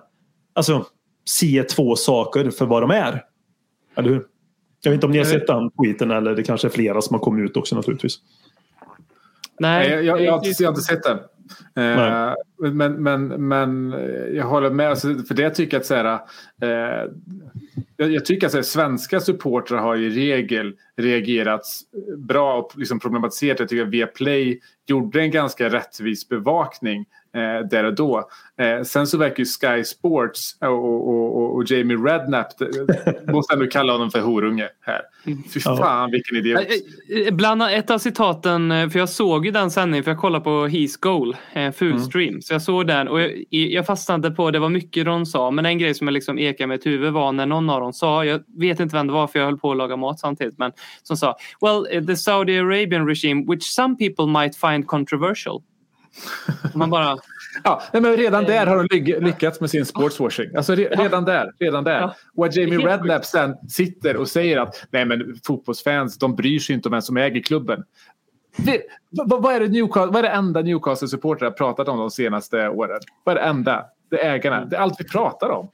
alltså, se två saker för vad de är. Eller hur? Jag vet inte om ni har sett den tweeten eller det kanske är flera som har kommit ut också naturligtvis. Nej, jag, jag, jag, har inte- jag har inte sett den. Eh, men, men, men eh, jag håller med. Alltså, för det jag tycker att så här, eh, jag, jag tycker att så här, svenska supportrar har i regel reagerat bra och liksom problematiserat. Jag tycker att Viaplay gjorde en ganska rättvis bevakning eh, där och då. Eh, sen så verkar ju Sky Sports och, och, och, och Jamie Redknapp, eh, <laughs> måste ändå kalla honom för horunge här. Fy fan vilken idiot. Eh, eh, Bland ett av citaten, för jag såg ju den sändningen för jag kollade på He's Goal, eh, Food Stream. Så jag såg den och jag, jag fastnade på, det var mycket de sa, men en grej som jag liksom ekade med ett huvud var när någon av dem sa, jag vet inte vem det var för jag höll på att laga mat samtidigt, men som sa Well, the Saudi Arabian regime, which some people might find controversial. Man bara, Ja, men redan där har de lyckats med sin sportswashing. Alltså re, redan där. Redan där. Ja. Och att Jamie Redknapp sen sitter och säger att nej men fotbollsfans de bryr sig inte om vem som äger klubben. Det, vad, vad, är det Newcastle, vad är det enda Newcastle-supportrar har pratat om de senaste åren? Vad är det enda? Det är ägarna. Det är allt vi pratar om.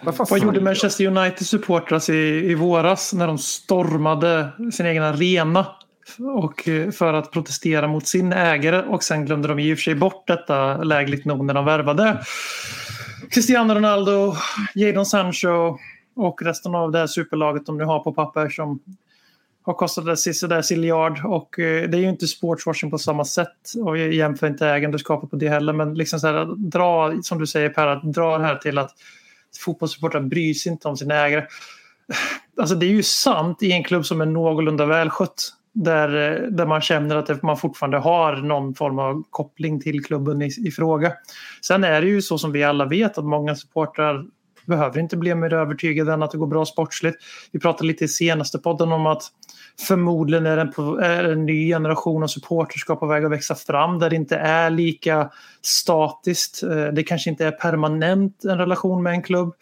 Vad, Vad gjorde Manchester United supportras i, i våras när de stormade sin egen arena och, eh, för att protestera mot sin ägare och sen glömde de i och för sig bort detta lägligt nog när de värvade Cristiano Ronaldo, Jadon Sancho och resten av det här superlaget de nu har på papper som har kostat sådär ciljard och eh, det är ju inte sportswashing på samma sätt och jag jämför inte ägandeskapet på det heller men liksom så här, dra, som du säger Per, att dra det här till att fotbollssupportrar bryr sig inte om sina ägare. Alltså det är ju sant i en klubb som är någorlunda välskött. Där, eh, där man känner att man fortfarande har någon form av koppling till klubben i, i fråga. Sen är det ju så som vi alla vet att många supportrar behöver inte bli mer övertygade än att det går bra sportsligt. Vi pratade lite i senaste podden om att förmodligen är det en, på- är en ny generation av supporterskap på väg att växa fram där det inte är lika statiskt. Eh, det kanske inte är permanent en relation med en klubb.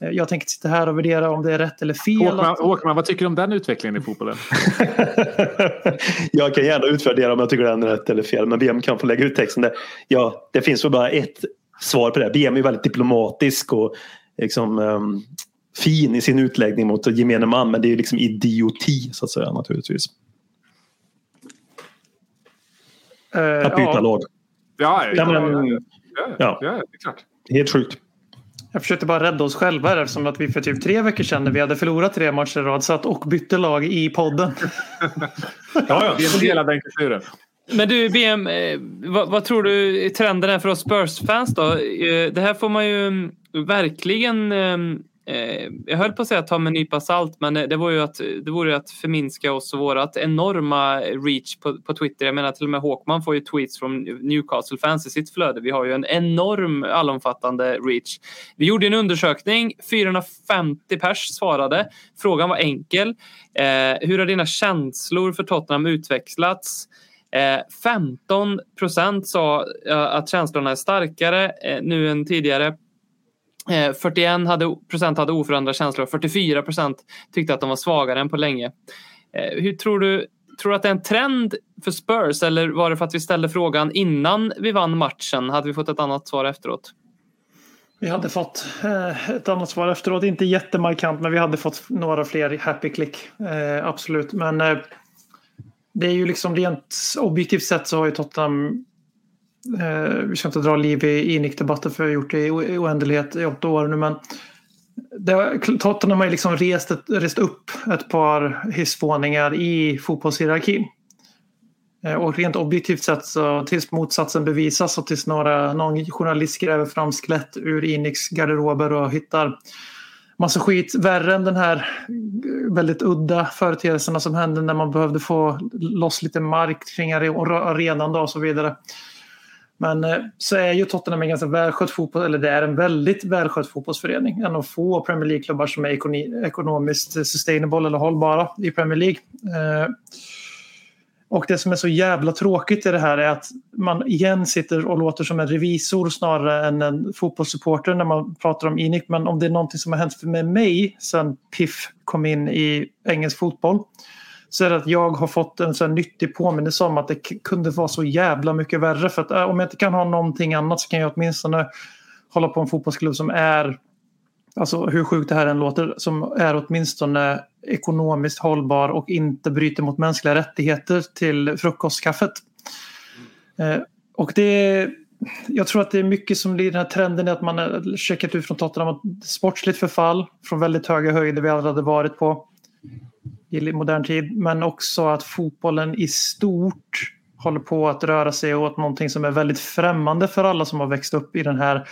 Eh, Jag tänker sitta här och värdera om det är rätt eller fel. Håkman, att- Håkman, vad tycker du om den utvecklingen i fotbollen? <laughs> jag kan gärna utvärdera om jag tycker den är rätt eller fel. Men BM kan få lägga ut texten där. Ja, det finns väl bara ett svar på det. BM är väldigt diplomatisk och liksom, ehm, fin i sin utläggning mot gemene man. Men det är ju liksom idioti så att säga naturligtvis. Eh, Att byta ja, lag. Ja, ja, ja, ja. ja, det är klart. Helt sjukt. Jag försökte bara rädda oss själva eftersom att vi för typ tre veckor sedan när vi hade förlorat tre matcher i rad satt och bytte lag i podden. Ja, ja. Det är en del av den kulturen. Men du BM, eh, vad, vad tror du trenden är för oss Spurs-fans då? Eh, det här får man ju mm, verkligen eh, eh, Eh, jag höll på att säga ta med en nypa salt, men eh, det, vore ju att, eh, det vore ju att förminska oss och vårat enorma reach på, på Twitter. Jag menar till och med Håkman får ju tweets från Newcastle-fans i sitt flöde. Vi har ju en enorm allomfattande reach. Vi gjorde en undersökning, 450 pers svarade. Frågan var enkel. Eh, hur har dina känslor för Tottenham utvecklats? 15 procent sa att känslorna är starkare nu än tidigare. Eh, 41 hade, procent hade oförändrade känslor och 44 procent tyckte att de var svagare än på länge. Eh, hur tror du, tror du att det är en trend för Spurs eller var det för att vi ställde frågan innan vi vann matchen? Hade vi fått ett annat svar efteråt? Vi hade fått eh, ett annat svar efteråt. Inte jättemarkant, men vi hade fått några fler happy click. Absolut. Men det är ju liksom rent objektivt sett så har ju Tottenham Eh, vi ska inte dra liv i, i nickdebatten för jag har gjort det i i oändlighet i åtta år nu. Men det, Tottenham har ju liksom rest, ett, rest upp ett par hissvåningar i fotbollshierarkin. Eh, Och rent objektivt sett så tills motsatsen bevisas och tills några, någon journalist gräver fram skelett ur Iniks garderober och hittar massa skit värre än den här väldigt udda företeelserna som hände när man behövde få loss lite mark kring arenan då och så vidare. Men eh, så är ju Tottenham en ganska välskött fotboll, eller det är en väldigt välskött fotbollsförening. En av få Premier League-klubbar som är ekonomiskt sustainable eller hållbara i Premier League. Eh, och det som är så jävla tråkigt i det här är att man igen sitter och låter som en revisor snarare än en fotbollssupporter när man pratar om Inic. Men om det är någonting som har hänt med mig sedan Piff kom in i engelsk fotboll så är det att jag har fått en så här nyttig påminnelse om att det kunde vara så jävla mycket värre. För att äh, om jag inte kan ha någonting annat så kan jag åtminstone hålla på en fotbollsklubb som är, alltså hur sjukt det här än låter, som är åtminstone ekonomiskt hållbar och inte bryter mot mänskliga rättigheter till frukostkaffet. Eh, och det jag tror att det är mycket som blir den här trenden i att man har checkat ut från Tottenham sportsligt förfall från väldigt höga höjder vi aldrig hade varit på i modern tid. Men också att fotbollen i stort håller på att röra sig åt någonting som är väldigt främmande för alla som har växt upp i den här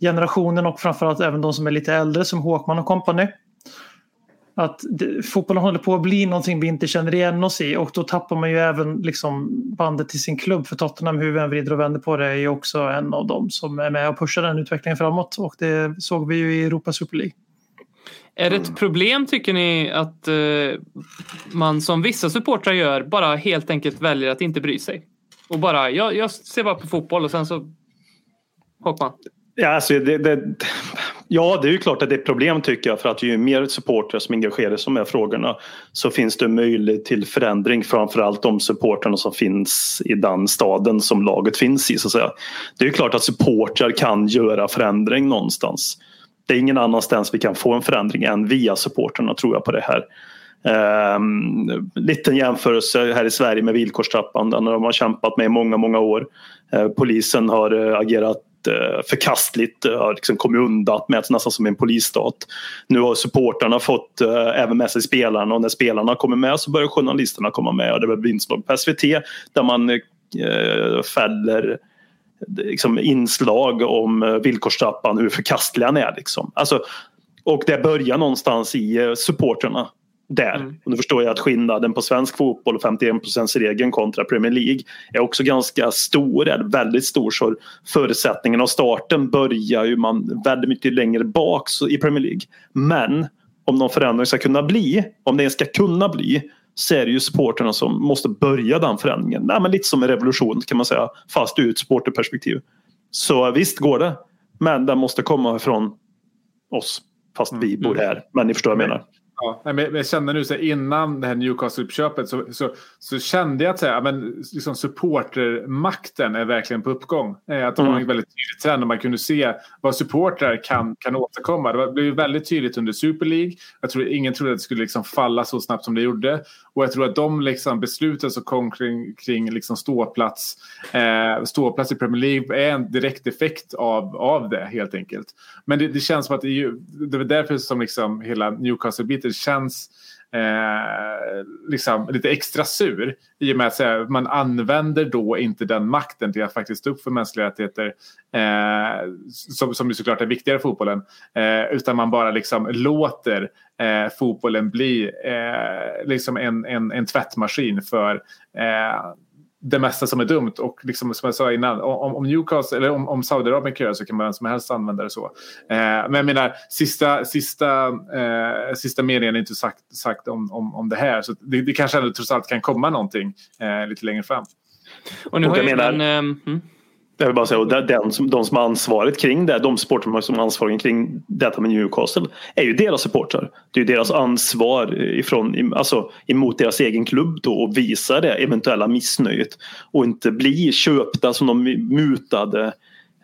generationen och framförallt även de som är lite äldre som Håkman och kompani. Att fotbollen håller på att bli någonting vi inte känner igen oss i och då tappar man ju även liksom bandet till sin klubb för Tottenham, hur vi än vrider och vänder på det, är ju också en av dem som är med och pushar den utvecklingen framåt och det såg vi ju i Europa Super League. Är det ett problem tycker ni att eh, man som vissa supportrar gör bara helt enkelt väljer att inte bry sig? Och bara, jag, jag ser bara på fotboll och sen så Håkman. Ja, alltså det, det, ja, det är ju klart att det är ett problem tycker jag för att ju mer supportrar som engagerar sig i de här frågorna så finns det möjlighet till förändring framförallt de supportrarna som finns i den staden som laget finns i. Så att säga. Det är ju klart att supportrar kan göra förändring någonstans. Det är ingen annanstans vi kan få en förändring än via supportrarna tror jag på det här. Um, liten jämförelse här i Sverige med villkorstrappan. Den har man kämpat med i många, många år. Uh, polisen har uh, agerat uh, förkastligt, eh, har liksom kommit undan med nästan som en polisstat. Nu har supportrarna fått uh, även med sig spelarna och när spelarna kommer med så börjar journalisterna komma med. Och det blir inslag på SVT där man uh, fäller liksom, inslag om uh, villkorstrappan, hur förkastlig han är. Liksom. Alltså, och det börjar någonstans i uh, supporterna där. Mm. Och nu förstår jag att skillnaden på svensk fotboll och 51% regeln kontra Premier League är också ganska stor, är väldigt stor. Så förutsättningen och starten börjar ju man väldigt mycket längre bak så- i Premier League. Men om någon förändring ska kunna bli, om det ska kunna bli, så är det ju supporterna som måste börja den förändringen. Nej, men lite som en revolution kan man säga, fast ur ett supporterperspektiv. Så visst går det, men den måste komma från oss, fast vi bor här. Men ni förstår vad jag menar. Ja, men jag kände nu så här, innan det här Newcastle-uppköpet så, så, så kände jag att så här, men, liksom, supportermakten är verkligen på uppgång. Eh, Att det var Mm. en väldigt tydlig trend och man kunde se vad supportrar kan, kan åstadkomma. Det blev väldigt tydligt under Super League. Jag tror ingen trodde att det skulle liksom falla så snabbt som det gjorde. Och jag tror att de liksom besluten som kom kring, kring liksom ståplats, eh, ståplats i Premier League är en direkt effekt av, av det helt enkelt. Men det, det känns som att det, är ju, det är därför som liksom hela Newcastle-biten känns eh, liksom lite extra sur. I och med att här, man använder då inte den makten till att faktiskt stå upp för mänskliga rättigheter. Eh, som, som ju såklart är viktigare i fotbollen. Eh, utan man bara liksom låter eh, fotbollen bli eh, liksom en, en, en tvättmaskin för eh, det mesta som är dumt. Och liksom, som jag sa innan, om, om Newcastle eller om, om Saudiarabien kan göra så kan man vem som helst använda det så. Eh, men jag menar, sista, sista, eh, sista meningen är inte sagt, sagt om, om, om det här. Så det, det kanske ändå trots allt kan komma någonting eh, lite längre fram. Och nu Och har jag menar- den, ehm, mm. Jag vill bara säga, och den som, de som har ansvaret kring det, de supportrar som har ansvaret kring detta med Newcastle, är ju deras supportrar. Det är ju deras ansvar ifrån, alltså, emot deras egen klubb då och visa det eventuella missnöjet och inte bli köpta som de mutade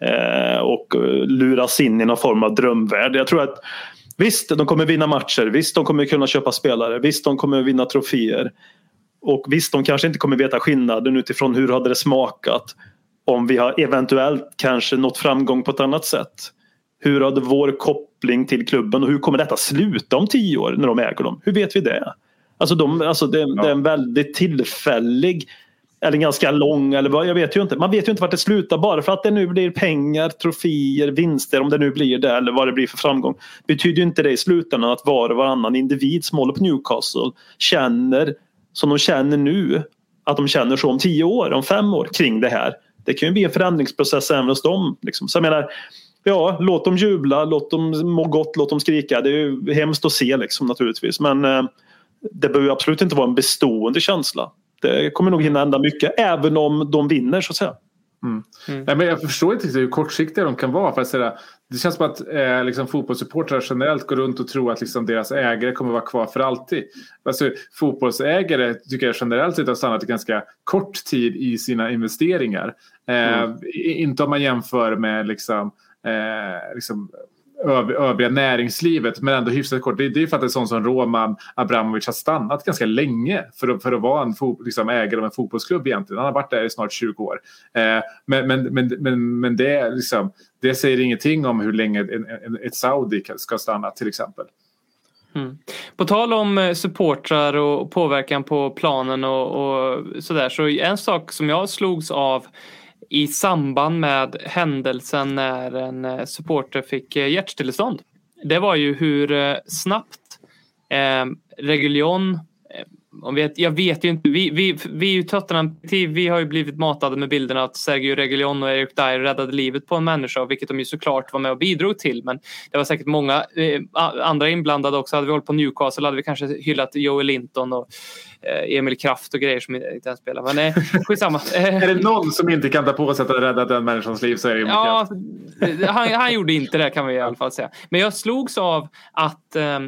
eh, och eh, luras in i någon form av drömvärld. Jag tror att visst, de kommer vinna matcher, visst, de kommer kunna köpa spelare, visst, de kommer vinna troféer. Och visst, de kanske inte kommer veta skillnaden utifrån hur hade det smakat om vi har eventuellt kanske nått framgång på ett annat sätt. Hur hade vår koppling till klubben och hur kommer detta sluta om tio år när de äger dem? Hur vet vi det? Alltså, de, alltså det, det är en väldigt tillfällig Eller ganska lång eller vad, jag vet ju inte. Man vet ju inte vart det slutar bara för att det nu blir pengar, troféer, vinster om det nu blir det eller vad det blir för framgång. Betyder ju inte det i slutändan att var och varannan individ som håller på Newcastle känner som de känner nu att de känner så om tio år, om fem år kring det här. Det kan ju bli en förändringsprocess även hos dem. Liksom. Så jag menar, ja, låt dem jubla, låt dem må gott, låt dem skrika. Det är ju hemskt att se liksom, naturligtvis. Men eh, det behöver absolut inte vara en bestående känsla. Det kommer nog hinna hända mycket, även om de vinner så att säga. Mm. Nej, men jag förstår inte hur kortsiktiga de kan vara. För att säga, det känns som att eh, liksom, fotbollssupportrar generellt går runt och tror att liksom, deras ägare kommer vara kvar för alltid. Alltså, fotbollsägare tycker jag generellt sett har stannat ganska kort tid i sina investeringar. Eh, mm. Inte om man jämför med liksom, eh, liksom övriga näringslivet men ändå hyfsat kort. Det, är för att en sån som Roman Abramovic har stannat ganska länge för att, för att vara en liksom, ägare av en fotbollsklubb egentligen. Han har varit där i snart 20 år. Eh, men, men, men, men, men det, liksom, det säger ingenting om hur länge en, en, ett Saudi ska stanna till exempel. Mm. På tal om eh, supportrar och påverkan på planen och, och sådär så en sak som jag slogs av i samband med händelsen när en eh, supporter fick eh, hjärtstillestånd. Det var ju hur eh, snabbt eh, Reguljon Vet, jag vet ju inte. Vi, vi, vi i Tottenham vi har ju blivit matade med bilden att Sergio Reguljon och Eric Dyer räddade livet på en människa, vilket de ju såklart var med och bidrog till. Men det var säkert många eh, andra inblandade också. Hade vi hållit på Newcastle hade vi kanske hyllat Joel Linton och eh, Emil Kraft och grejer som inte ens spelar. Men nej, skitsamma. <laughs> är det någon som inte kan ta på sig att ha räddat den människans liv så är det Emil ja, Kraft. han, han gjorde inte det kan vi i alla fall säga. Men jag slogs av att eh,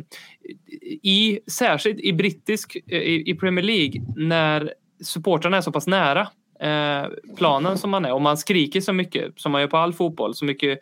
i, särskilt i brittisk, eh, i, i Premier League, när supportrarna är så pass nära eh, planen som man är och man skriker så mycket som man gör på all fotboll. Så mycket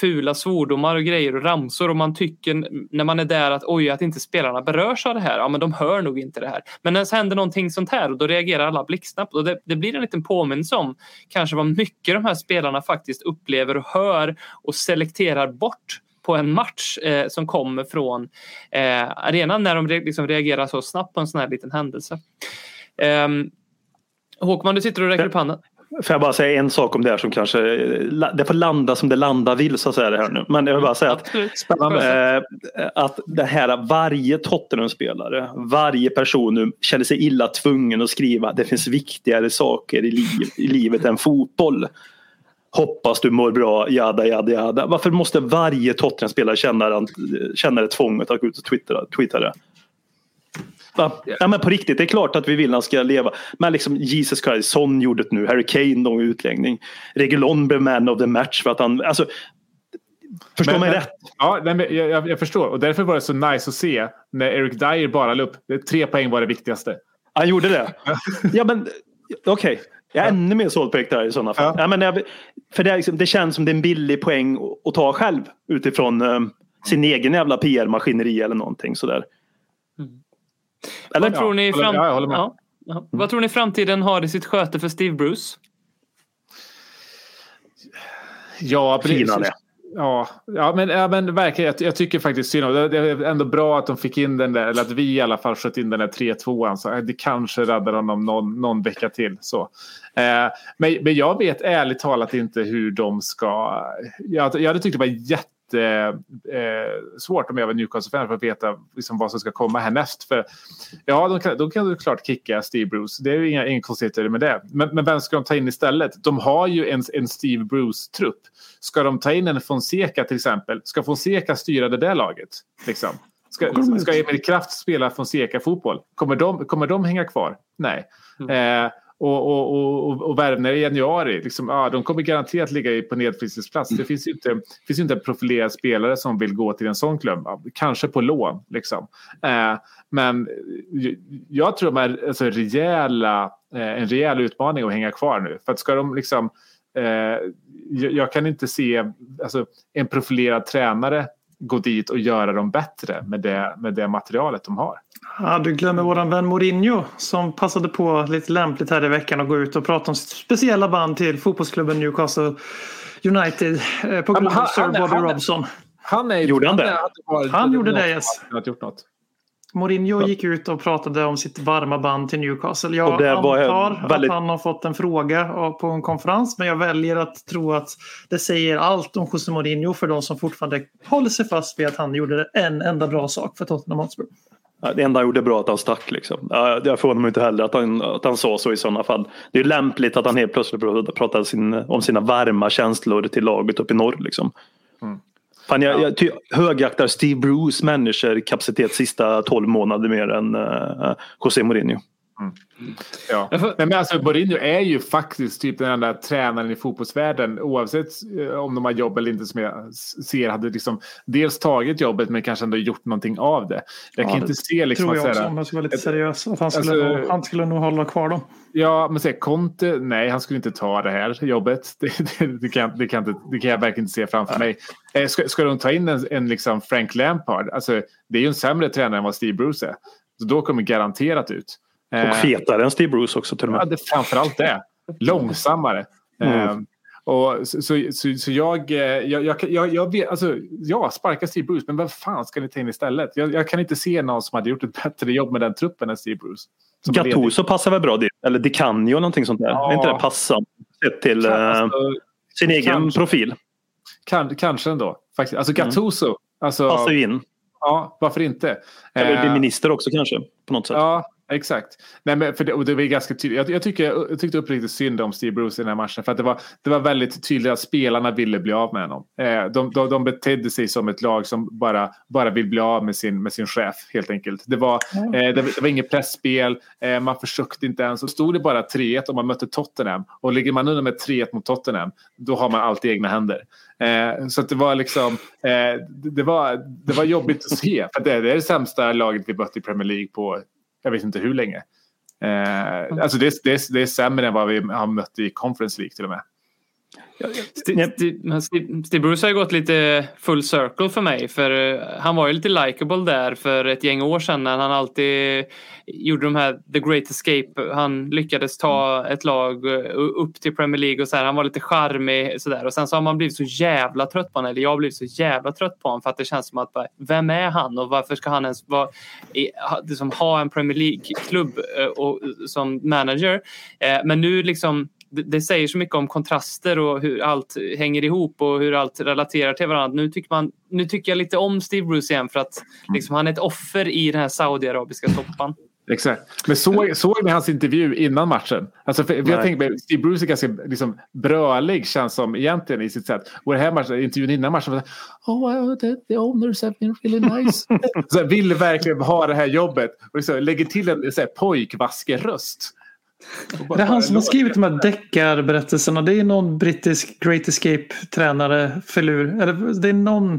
fula svordomar och grejer och ramsor och man tycker när man är där att oj, att inte spelarna berörs av det här. Ja, men de hör nog inte det här. Men när det händer någonting sånt här och då reagerar alla blixtsnabbt och det, det blir en liten påminnelse om kanske vad mycket de här spelarna faktiskt upplever och hör och selekterar bort på en match eh, som kommer från eh, arenan när de re liksom reagerar så snabbt på en sån här liten händelse. Eh, Håkman, du sitter och räcker upp handen. Får jag bara säga en sak om det här som kanske, det får landa som det landa vill så att säga det här nu. Men jag vill bara säga att, äh, att det här varje Tottenham-spelare, varje person nu känner sig illa tvungen att skriva det finns viktigare saker i, liv, i livet än fotboll. Hoppas du mår bra, jada jada jada. Varför måste varje Tottenham-spelare känna, känna det tvånget att gå ut och twittra, twittra det? Va? Ja, men på riktigt, det är klart att vi vill att han ska leva. Men liksom Jesus Christ, Son gjorde det nu, Harry Kane lång utläggning. Regulon blev man of the match för att han... Alltså, Förstår men, mig rätt? Ja, nej, jag, jag, förstår. Och därför var det så nice att se när Eric Dyer bara la upp. Tre poäng var det viktigaste. Han gjorde det? <laughs> ja, men okej. Okay. Jag är ja. ännu mer såld på Dyer i sådana fall. Ja. ja men jag, för det, liksom, det, känns som det är en billig poäng att ta själv utifrån um, sin egen jävla PR-maskineri eller någonting sådär. Eller? Vad, tror ni fram... ja, jag ja, ja. Vad tror ni framtiden har i sitt sköte för Steve Bruce? Ja, precis. Ja, ja, men, ja, men verkligen. Jag, jag tycker faktiskt synd det, det är ändå bra att de fick in den där, eller att vi i alla fall sköt in den där 3-2an. Så eh, det kanske räddar honom någon, någon vecka till. Så. Eh, men, men jag vet ärligt talat inte hur de ska... Jag, jag hade tyckt det var jätte jättesvårt eh, om jag var Newcastle-fan för att veta liksom, vad som ska komma härnäst. För, ja, de kan, de kan ju klart kicka Steve Bruce. Det är ju inga, inga konstigheter med det. Men, men vem ska de ta in istället? De har ju en, en Steve Bruce-trupp. Ska de ta in en Fonseca till exempel? Ska Fonseca styra det där laget? Liksom? Ska, ska Emil Kraft spela Fonseca-fotboll? Kommer de, kommer de hänga kvar? Nej. Mm. Eh, och, och, och, och värvningar i januari, liksom, ja, de kommer garanterat ligga på nedfrysningsplats. Det finns ju inte, finns ju inte en profilerad spelare som vill gå till en sån klubb. Kanske på lån. Liksom. Eh, men jag tror att de alltså, rejäla, eh, en rejäl utmaning att hänga kvar nu. För att ska de liksom... Eh, jag kan inte se alltså, en profilerad tränare gå dit och göra dem bättre med det, med det materialet de har. Ja, du glömmer våran vän Mourinho som passade på lite lämpligt här i veckan att gå ut och prata om speciella band till fotbollsklubben Newcastle United eh, på grund av Sir Bobby Robson. Han är, gjorde han det? Han, han gjorde det, yes. Gjort något. Mourinho gick ut och pratade om sitt varma band till Newcastle. Jag antar väldigt- att han har fått en fråga på en konferens men jag väljer att tro att det säger allt om José Mourinho för de som fortfarande håller sig fast vid att han gjorde en enda bra sak för Tottenham Hotspur. Det enda han gjorde bra att han stack. Liksom. Ja, Jag förvånar mig inte heller att han, att han sa så i sådana fall. Det är lämpligt att han helt plötsligt pratar sin, om sina varma känslor till laget uppe i norr. Liksom. Fan, jag, jag ty, högaktar Steve Bruce managerkapacitet sista 12 månader mer än uh, José Mourinho. Ja. Får- Nej, men alltså Mourinho är ju faktiskt typ den enda tränaren i fotbollsvärlden oavsett eh, om de har jobb eller inte som jag ser hade liksom dels tagit jobbet men kanske ändå gjort någonting av det. Jag kan Ja, inte se liksom Tror att jag så också om jag ska vara lite seriös. Att han, skulle Alltså- nog, han skulle nog hålla kvar dem. Ja, men säg Conte, nej han skulle inte ta det här jobbet. <laughs> Det, det, det, kan, det, kan, inte, det kan jag verkligen inte se framför mig. Eh, ska, ska de ta in en, en liksom Frank Lampard, alltså, det är ju en sämre tränare än vad Steve Bruce är. Så då kommer garanterat ut. Eh, Och fetare än Steve Bruce också till och Ja, med. det är framförallt det. Långsammare. Mm. Eh, och så, så, så, så jag, eh, jag, jag, jag, jag vet, alltså, ja, sparka Steve Bruce, men vem fan ska ni ta in istället? Jag, jag kan inte se någon som hade gjort ett bättre jobb med den truppen än Steve Bruce. Gattuso passar väl bra dit? Eller Di Canio någonting sånt där. Ja. Är inte det passande sett till eh, Alltså, sin egen kanske. profil? kan, kanske ändå. Faktiskt. Alltså Gattuso. Alltså, Mm. Passar ju in. ja, varför inte? Eller bli Eh, minister också kanske. På något sätt. Ja, exakt. Nej, men för det, och det var ganska tydligt. Jag, jag, tycker, jag tyckte uppriktigt synd om Steve Bruce i den här matchen. För att det, var, det var väldigt tydligt att spelarna ville bli av med honom. Eh, de, de, de betedde sig som ett lag som bara, bara vill bli av med sin, med sin chef helt enkelt. Det var, eh, det, det var inget pressspel. Eh, man försökte inte ens. Och stod det bara 3-1 och man mötte Tottenham. Och ligger man under med 3-1 mot Tottenham. Då har man allt i egna händer. Eh, så det var liksom. Eh, det, det, var, det var jobbigt att se. För det, det är det sämsta laget vi mött i Premier League på jag vet inte hur länge. Eh, alltså det, det, det är sämre än vad vi har mött i Conference League till och med. Steve Steve Bruce har ju gått lite full circle för mig. För eh, han var ju lite likable där för ett gäng år sedan när han alltid gjorde de här The Great Escape. Han lyckades ta ett lag eh, upp till Premier League och så här. Han var lite charmig sådär. Och sen så har man blivit så jävla trött på honom. Eller jag har blivit så jävla trött på honom för att det känns som att bara, vem är han och varför ska han ens vara, liksom, ha en Premier League-klubb eh, och, som manager? Men nu liksom det, säger så mycket om kontraster och hur allt hänger ihop och hur allt relaterar till varandra. Nu tycker, man, nu tycker jag lite om Steve Bruce igen för att liksom, han är ett offer i den här saudiarabiska soppan. Exakt. Men såg, såg ni hans intervju innan matchen? Alltså för, för jag tänker Steve Bruce är ganska liksom, brölig känns som egentligen i sitt sätt. Och den här matchen, intervjun innan matchen var Oh, the, the owners have been really nice. <laughs> så här, vill verkligen ha det här jobbet. Och liksom, lägger till en så här, pojkvaskerröst. Det är han som har skrivit de här deckarberättelserna. Det är någon brittisk Great Escape-tränare, förlur. Eller det är någon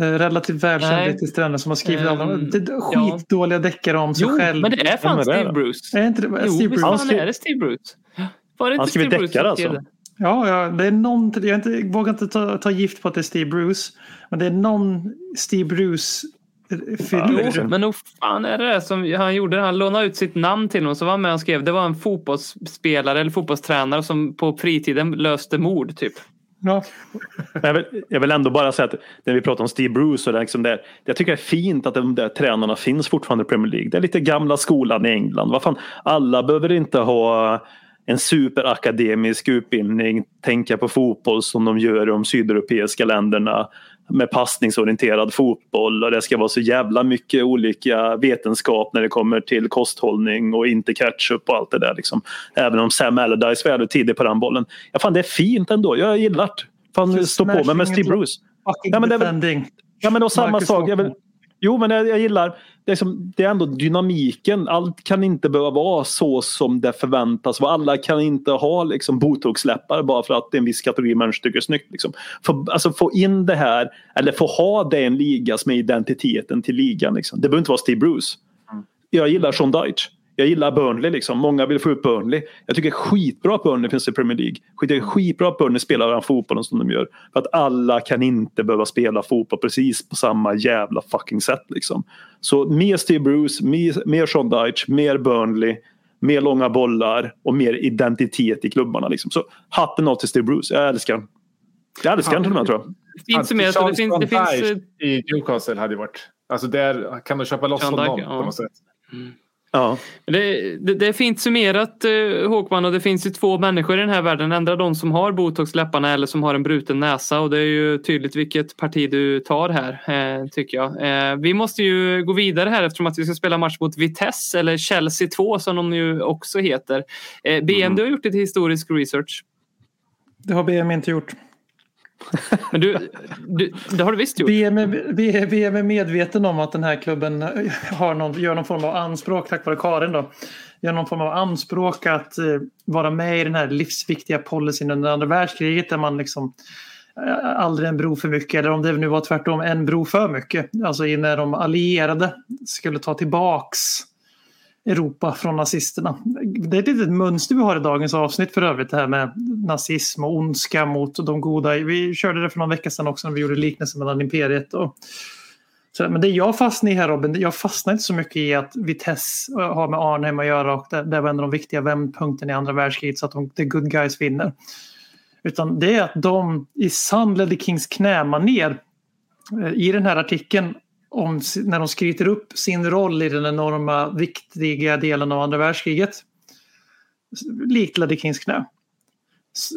eh, relativt välkänd Nej. brittisk tränare som har skrivit alla de Ehm, skitdåliga deckare om sig Jo, själv. men det är fan det Steve? Bruce. Är inte det Jo, Steve visst Bruce? fan skrev- är det Steve Bruce. Var det Han inte skriver Steve Bruce deckare alltså? det? Ja, ja, det är någon, jag, inte, vågar inte ta, ta gift på att det är Steve Bruce. Men det är någon Steve Bruce filur. Men nog fan är det som han gjorde. Han lånade ut sitt namn till någon som var med och skrev. Det var en fotbollsspelare eller fotbollstränare som på fritiden löste mord typ. Ja. Jag vill, jag vill ändå bara säga att när vi pratar om Steve Bruce och det, liksom det, jag tycker det är fint att de där tränarna finns fortfarande i Premier League. Det är lite gamla skolan i England. Vad fan, alla behöver inte ha en superakademisk utbildning, tänka på fotboll som de gör i de sydeuropeiska länderna med passningsorienterad fotboll och det ska vara så jävla mycket olika vetenskap när det kommer till kosthållning och inte ketchup och allt det där. Liksom. Även om Sam Allardyce var väldigt tidig på den bollen. Ja, fan, det är fint ändå, jag gillar det. Fan, stå på mig med Steve Bruce. Ja, men det är väl-. Ja men och samma Marcus sak. Jag vill. Jo men jag, jag gillar det är, som, det är ändå dynamiken. Allt kan inte behöva vara så som det förväntas vara. Alla kan inte ha liksom, botoxläppar bara för att en viss kategori människor tycker är snyggt. Liksom. Få, alltså, få in det här eller få ha det i en liga som är identiteten till ligan. Liksom. Det behöver inte vara Steve Bruce. Jag gillar Sean Dyche. Jag gillar Burnley liksom. Många vill få upp Burnley. Jag tycker skitbra att Burnley finns i Premier League. Jag tycker skitbra att Burnley spelar den fotbollen som de gör. För att alla kan inte behöva spela fotboll precis på samma jävla fucking sätt liksom. Så mer Steve Bruce, mer, mer Sean Dyche, mer Burnley, mer långa bollar och mer identitet i klubbarna liksom. Så hatten av till Steve Bruce. Jag älskar den. Jag älskar den till och med tror jag. Fint summerat. och Det finns, det finns, i Newcastle hade varit Alltså där kan du köpa loss honom på något sätt. Ja. Det, det, det är fint summerat eh, Håkman och det finns ju två människor i den här världen. Ändra de som har botox läpparna eller som har en bruten näsa och det är ju tydligt vilket parti du tar här eh, tycker jag. Eh, vi måste ju gå vidare här eftersom att vi ska spela match mot Vitesse eller Chelsea 2 som de ju också heter. BM, du har gjort lite historisk research. Det har BM inte gjort. Men du, du, det har du visst gjort. Vi är, BM är medveten om att den här klubben eh, har någon, gör någon form av anspråk, tack vare Karin då, gör någon form av anspråk att eh, vara med i den här livsviktiga policyn under andra världskriget där man liksom eh, aldrig en bro för mycket eller om det nu var tvärtom en bro för mycket. Alltså när de allierade skulle ta tillbaks Europa från nazisterna. Det är ett litet mönster vi har i dagens avsnitt för övrigt det här med nazism och ondska mot de goda. Vi körde det för någon vecka sedan också när vi gjorde liknelsen mellan imperiet och så, men det jag fastnar i här Robin, jag fastnar inte så mycket i att Vitesse har med Arnhem att göra och det, det var en av de viktiga vändpunkterna i andra världskriget så att de, the good guys vinner. Utan det är att de i sann Ledder Kings knämanér eh, i den här artikeln om när de skryter upp sin roll i den enorma viktiga delen av andra världskriget. Likt Ledley Kings knä.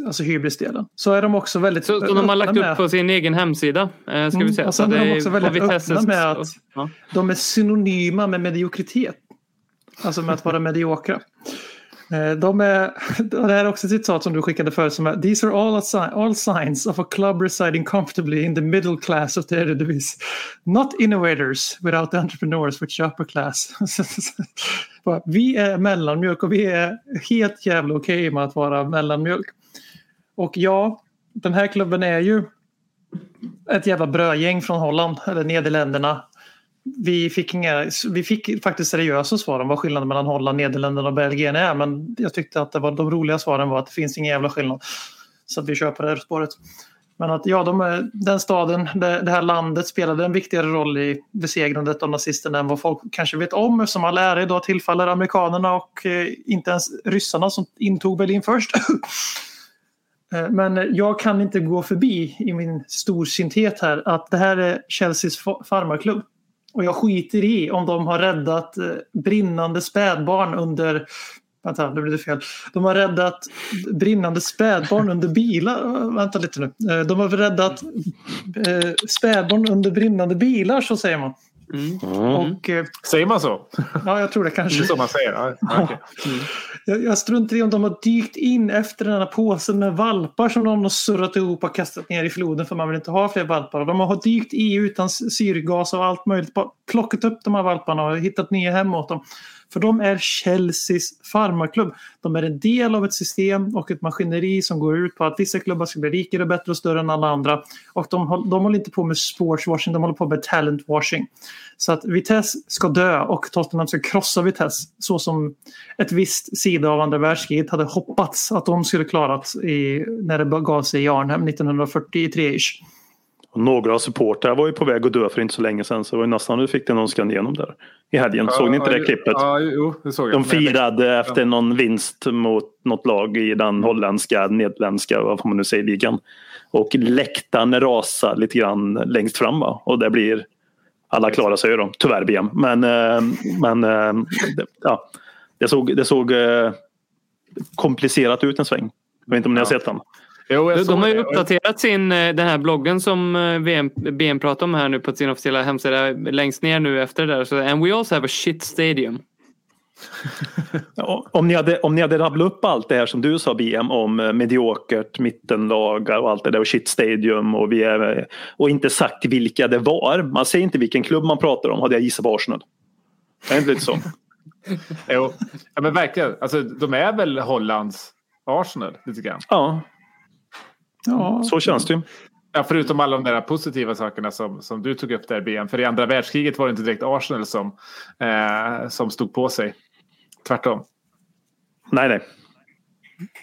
Alltså hybrisdelen. Så är de också väldigt Så, som de har lagt med- upp på sin egen hemsida. Eh, ska Mm, vi säga. och sen Så är de också väldigt öppna med att- Ja. De är synonyma med mediokritet. Alltså med att vara <laughs> mediokra. Eh, de är, <laughs> och det här är också ett citat som du skickade förut som är These are all, assi- all signs of a club residing comfortably in the middle class of the Not innovators without entrepreneurs which upper class. <laughs> Vi är mellanmjölk och vi är helt jävla okej med att vara mellanmjölk. Och ja, den här klubben är ju ett jävla brödgäng från Holland, eller Nederländerna. Vi fick, inga, vi fick faktiskt seriösa svar om vad skillnaden mellan Holland, Nederländerna och Belgien är. Men jag tyckte att det var, de roliga svaren var att det finns ingen jävla skillnad. Så att vi kör på det här spåret. Men att ja, de den staden, det, det här landet spelade en viktigare roll i besegrandet av nazisterna än vad folk kanske vet om eftersom all ära idag tillfaller amerikanerna och eh, inte ens ryssarna som intog Berlin först. <laughs> Eh, men jag kan inte gå förbi i min storsinthet här att det här är Chelseas farmarklubb. Och jag skiter i om de har räddat eh, brinnande spädbarn under Vänta, nu blev det fel. De har räddat brinnande spädbarn under bilar. Eh, vänta lite nu. Eh, de har räddat spädbarn under brinnande bilar, så säger man. Och, eh, Säger man så? ja, jag tror det Det kanske. är så man säger? Ja, okej. Jag, jag struntar i om de har dykt in efter den här påsen med valpar som de har surrat ihop och kastat ner i floden för man vill inte ha fler valpar. Och de har dykt i utan syrgas och allt möjligt. Plockat upp de här valparna och hittat nya hem åt dem. För de är Chelseas farmarklubb. De är en del av ett system och ett maskineri som går ut på att vissa klubbar ska bli rikare, bättre och större än alla andra. Och de, de håller inte på med sportswashing, de håller på med talentwashing. Så att Vitesse ska dö och Tottenham ska krossa Vitesse. Så som ett visst sida av andra världskriget hade hoppats att de skulle klarat i, när det gav sig i Arnhem 1943-ish. Och några supportrar var ju på väg att dö för inte så länge sedan. Så det var ju nästan du fick den önskan igenom där i helgen. Såg ni inte det klippet? Ja, jo, det såg jag. De Men- firade efter någon vinst mot något lag i den holländska, nederländska, vad får man nu säga, ligan. Och läktaren rasar lite grann längst fram va? och det blir alla klarar sig ju då, tyvärr BM. Men, eh, men eh, det, ja, det såg, det såg eh, komplicerat ut en sväng. Jag vet inte om ni har sett den? Jo, De, de har ju uppdaterat sin, eh, den här bloggen som eh, VM, BM pratar om här nu på sin officiella hemsida längst ner nu efter det där. Så, and we also have a shit stadium. <laughs> Om ni, hade, om ni hade rabblat upp allt det här som du sa BM om eh, mediokert, mittenlagar och allt det där och shit stadium och, vi är, och inte sagt vilka det var. Man säger inte vilken klubb man pratar om hade jag gissat på Arsenal. Det är inte lite så? <laughs> Jo. Ja, men verkligen. Alltså, de är väl Hollands Arsenal lite grann. Ja, Ja, så känns det ju. Ja, förutom alla de där positiva sakerna som, som du tog upp där BM. För i andra världskriget var det inte direkt Arsenal som, eh, som stod på sig. Tvärtom. Nej, nej.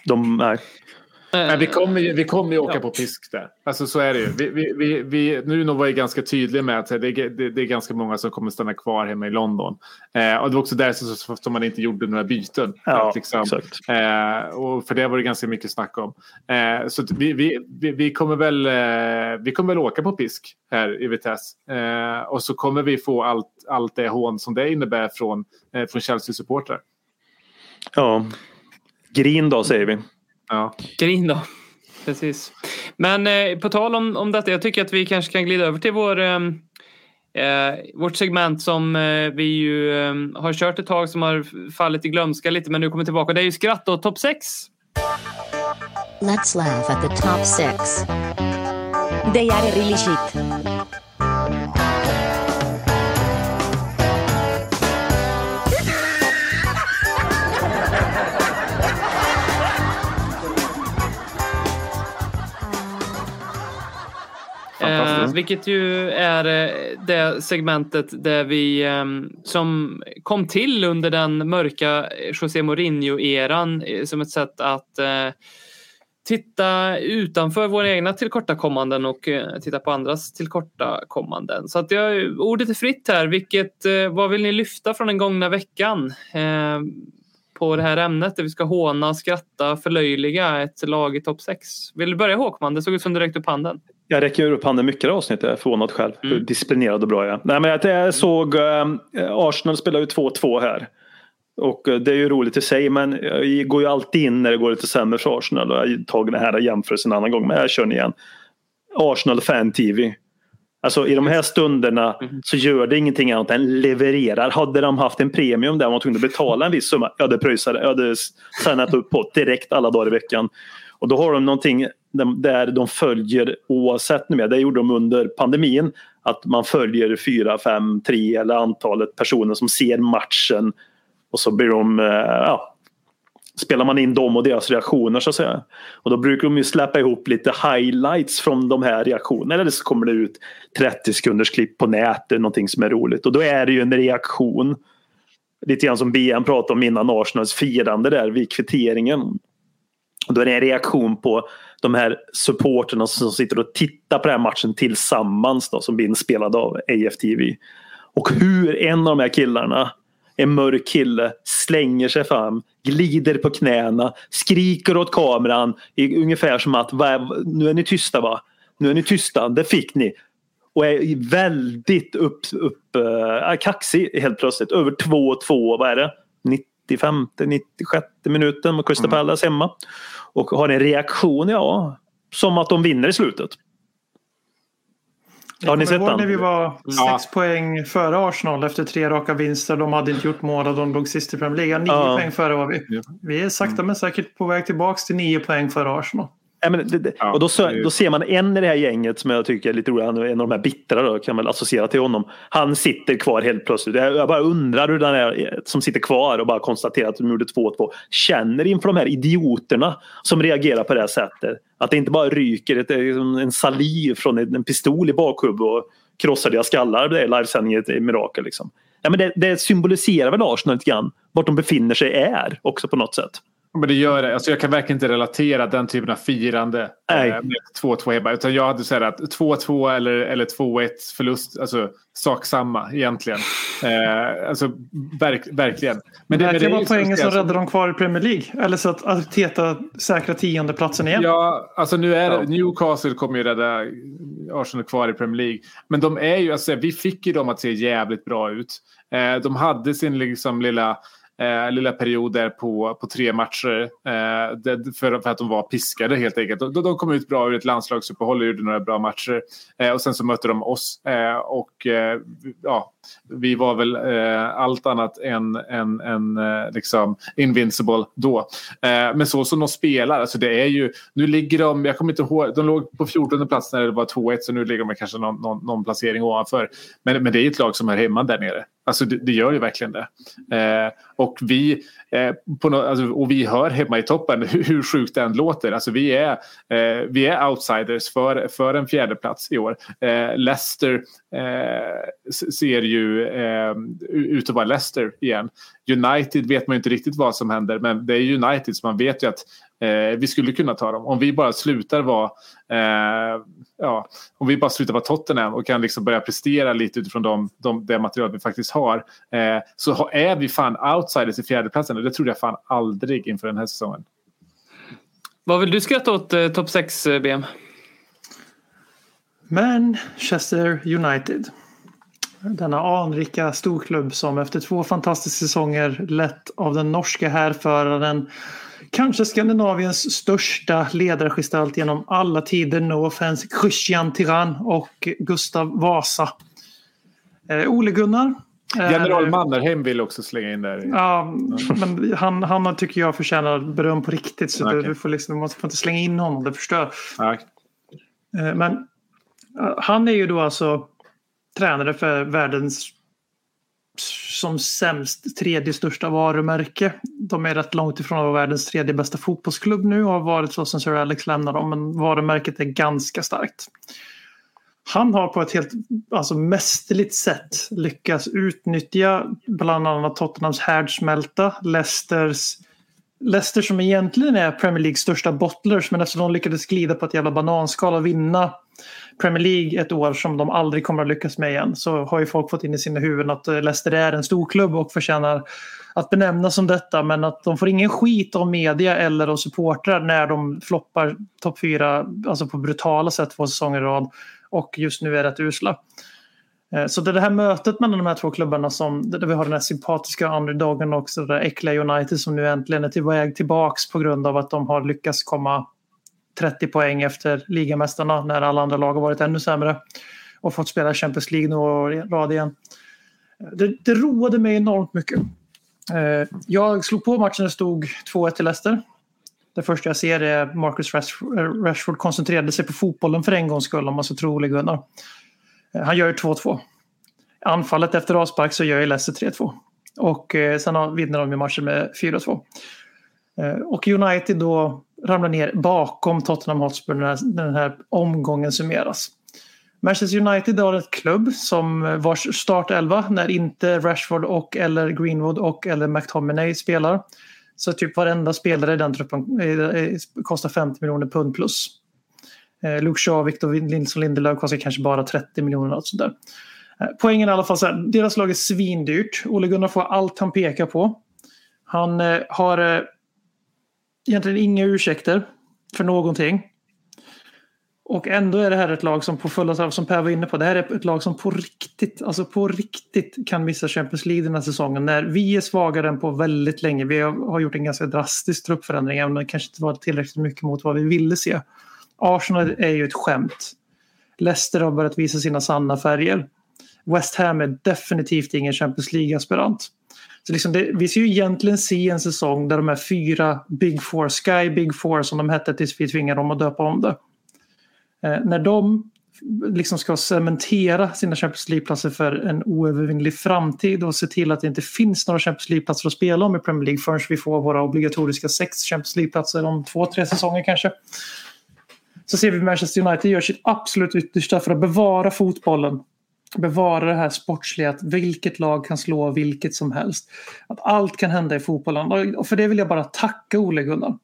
De, nej. Men vi kommer ju, vi kommer ju åka Ja. på pisk där. Alltså så är det ju. Vi, vi, vi, vi, nu var jag ganska tydlig med att det, är- det, det är ganska många som kommer stanna kvar hemma i London. Eh, och det var också där som, som man inte gjorde några byten. Ja, att liksom, exakt. Eh, och för det var det ganska mycket snack om. Eh, så vi, vi, vi, vi, kommer väl, eh, vi kommer väl åka på pisk här i Vitesse. Eh, och så kommer vi få allt, allt det hån som det innebär från, eh, från Chelsea-supportrar. Ja. Grin då säger vi. Ja. Grin då. Precis. Men eh, på tal om, om detta, jag tycker att vi kanske kan glida över till vår, ehm, eh, vårt segment som eh, vi ju eh, har kört ett tag som har fallit i glömska lite men nu kommer tillbaka. Det är ju skratt och topp 6. Let's laugh at the top six. They are really shit. Eh, vilket ju är eh, det segmentet där vi eh, som kom till under den mörka eh, José Mourinho-eran eh, som ett sätt att eh, titta utanför våra egna tillkortakommanden och eh, titta på andras tillkortakommanden. Så att jag, ordet är fritt här. Vilket, eh, vad vill ni lyfta från den gångna veckan? Eh, på det här ämnet där vi ska håna, skratta, förlöjliga ett lag i topp 6. Vill du börja Håkman? Det såg ut som du räckte upp handen. Jag räcker upp handen mycket i det avsnittet. Jag är förvånad själv hur Mm. disciplinerad och bra jag är. Nej, men jag såg eh, Arsenal spela ju 2-2 här. Och eh, det är ju roligt i sig men jag går ju alltid in när det går lite sämre för Arsenal. Och jag har tagit den här jämförelsen en annan gång men jag kör den igen. Arsenal Fan TV. Alltså i de här stunderna så gör det ingenting annat än levererar. Hade de haft en premium där man var tvungen att betala en viss summa, ja det pröjsade. Jag hade signat upp på direkt alla dagar i veckan. Och då har de någonting där de följer oavsett nu med, det gjorde de under pandemin, att man följer fyra, fem, tre eller antalet personer som ser matchen och så blir de, eh, ja, spelar man in dem och deras reaktioner så att säga. Och då brukar de ju släppa ihop lite highlights från de här reaktionerna eller så kommer det ut 30 sekunders klipp på nätet, någonting som är roligt och då är det ju en reaktion. Lite grann som BM pratade om innan Arsenals firande där vid kvitteringen. Då är det en reaktion på de här supporterna som sitter och tittar på den här matchen tillsammans då, som blir inspelad av AFTV. Och hur en av de här killarna, en mörk kille, slänger sig fram, glider på knäna, skriker åt kameran ungefär som att nu är ni tysta va? Nu är ni tysta, det fick ni. Och är väldigt upp, upp, äh, kaxig helt plötsligt. Över 2-2, vad är det? 95, 96 minuten med Crystal Palace hemma. Och har en reaktion, ja, som att de vinner i slutet. Har ni Jag sett den? när vi var Ja. sex poäng före Arsenal efter tre raka vinster. De hade inte gjort mål och de låg sist i Premier League. Nio Ja. poäng före var vi. Vi är sakta men säkert på väg tillbaka till nio poäng före Arsenal. Men det, det, Ja, och då, då ser man en i det här gänget som jag tycker är lite rolig. Han är en av de här bittra då, kan man associera till honom. Han sitter kvar helt plötsligt. Jag, bara undrar hur den är som sitter kvar och bara konstaterar att de gjorde 2-2 känner inför de här idioterna som reagerar på det här sättet. Att det inte bara ryker ett, en saliv från en, pistol i bakhuvudet och krossar deras skallar. Det är livesändning ett mirakel. Liksom. Ja, men det, det symboliserar väl Arsenal lite grann. Vart de befinner sig är också på något sätt. Men det gör det. Alltså jag kan verkligen inte relatera den typen av firande Nej. eh, med 2-2 hemma. Utan jag hade sagt att 2-2 eller, eller 2-1 förlust, alltså sak samma egentligen. Eh, alltså verk, verkligen. Men det, men Verkligen är var ju poängen som räddade dem kvar i Premier League. Eller så att Arteta säkra tiondeplatsen igen. Ja, alltså nu är det. Newcastle kommer ju rädda Arsenal kvar i Premier League. Men de är ju, alltså, vi fick ju dem att se jävligt bra ut. Eh, de hade sin liksom lilla, eh, lilla perioder på, på tre matcher eh, det, för, för att de var piskade helt enkelt. De, de kom ut bra ur ett landslagsuppehåll och gjorde några bra matcher. Eh, och sen så mötte de oss eh, och eh, ja, vi var väl eh, allt annat än, än, än eh, liksom invincible då. Eh, men så som de spelar, alltså det är ju, nu ligger de, jag kommer inte ihåg, de låg på 14 plats när det var 2-1 så nu ligger de kanske någon, någon, någon placering ovanför. Men, men det är ett lag som är hemma där nere. Alltså det, det gör ju verkligen det. Eh, och, vi, eh, på no, alltså, och vi hör hemma i toppen <laughs> hur, hur sjukt det än låter. Alltså vi är, eh, vi är outsiders för, för en fjärde plats i år. Eh, Leicester eh, ser ju eh, ut att vara Leicester igen. United vet man ju inte riktigt vad som händer men det är United så man vet ju att eh, vi skulle kunna ta dem. Om vi bara slutar vara eh, ja, om vi bara slutar vara Tottenham och kan liksom börja prestera lite utifrån de, de, det material vi faktiskt har eh, så är vi fan outsiders i fjärdeplatsen och det trodde jag fan aldrig inför den här säsongen. Vad vill du skratta åt eh, topp 6 eh, BM? Manchester United. Denna anrika storklubb som efter två fantastiska säsonger lett av den norska härföraren kanske Skandinaviens största ledargestalt genom alla tider, no offense, Christian Tyrann och Gustav Vasa. Eh, Ole Gunnar. är- General Mannerheim vill också slänga in där. Ja, men han, han tycker jag förtjänar beröm på riktigt. Så Okej. du får liksom, man får inte slänga in honom, det förstör. Ja. Eh, Men eh, han är ju då alltså tränare för världens som sämst tredje största varumärke. De är rätt långt ifrån att vara världens tredje bästa fotbollsklubb nu och har varit så sen Sir Alex lämnade dem. Men varumärket är ganska starkt. Han har på ett helt alltså, mästerligt sätt lyckats utnyttja bland annat Tottenhams härdsmälta, Leicesters Leicester som egentligen är Premier Leagues största bottlers men eftersom de lyckades glida på ett jävla bananskal och vinna Premier League ett år som de aldrig kommer att lyckas med igen så har ju folk fått in i sina huvuden att eh, Leicester är en stor klubb och förtjänar att benämnas som detta men att de får ingen skit av media eller av supportrar när de floppar topp fyra alltså på brutala sätt två säsonger i rad och just nu är rätt usla. Eh, så det är det här mötet mellan de här två klubbarna som där vi har den här sympatiska underdogen och också det där äckliga United som nu äntligen är till väg tillbaks på grund av att de har lyckats komma 30 poäng efter ligamästarna när alla andra lag har varit ännu sämre och fått spela Champions League några år i rad igen. Det, det roade mig enormt mycket. Eh, jag slog på matchen när det stod 2-1 till Leicester. Det första jag ser är Marcus eh, Rashford, koncentrerade sig på fotbollen för en gångs skull om man så tror Gunnar. Eh, han gör ju 2-2. Anfallet efter avspark så gör ju Leicester 3-2. Och sen vinner de ju matchen med 4-2. Och United då ramlar ner bakom Tottenham Hotspur när den här omgången summeras. Manchester United har ett klubb som eh, vars startelva när inte Rashford och eller Greenwood och eller McTominay spelar. Så typ varenda spelare i den truppen eh, eh, kostar 50 miljoner pund plus. Luke Shaw, Victor Nilsson Lindelöf kostar kanske bara 30 miljoner. Och sådär. Poängen är i alla fall så här, deras lag är svindyrt. Ole Gunnar får allt han pekar på. Han har egentligen inga ursäkter för någonting. Och ändå är det här ett lag som på fulla allvar, som Per var inne på, det här är ett lag som på riktigt, alltså på riktigt kan missa Champions League den här säsongen. När vi är svagare än på väldigt länge. Vi har har gjort en ganska drastisk truppförändring, även om det kanske inte var tillräckligt mycket mot vad vi ville se. Arsenal är ju ett skämt. Leicester har börjat visa sina sanna färger. West Ham är definitivt ingen Champions League-aspirant. Så liksom det, vi ser ju egentligen se en säsong där de här fyra Big Four, Sky Big Four som de hette tills vi tvingade dem att döpa om det. Eh, när de liksom ska cementera sina Champions League-platser för en oövervinnlig framtid och se till att det inte finns några Champions League-platser att spela om i Premier League förrän vi får våra obligatoriska sex Champions League-platser om två, tre säsonger kanske. Så ser vi Manchester United gör sitt absolut yttersta för att bevara fotbollen bevara det här sportsliga, att vilket lag kan slå vilket som helst. Att allt kan hända i fotbollen. Och för det vill jag bara tacka Ole Gunnar.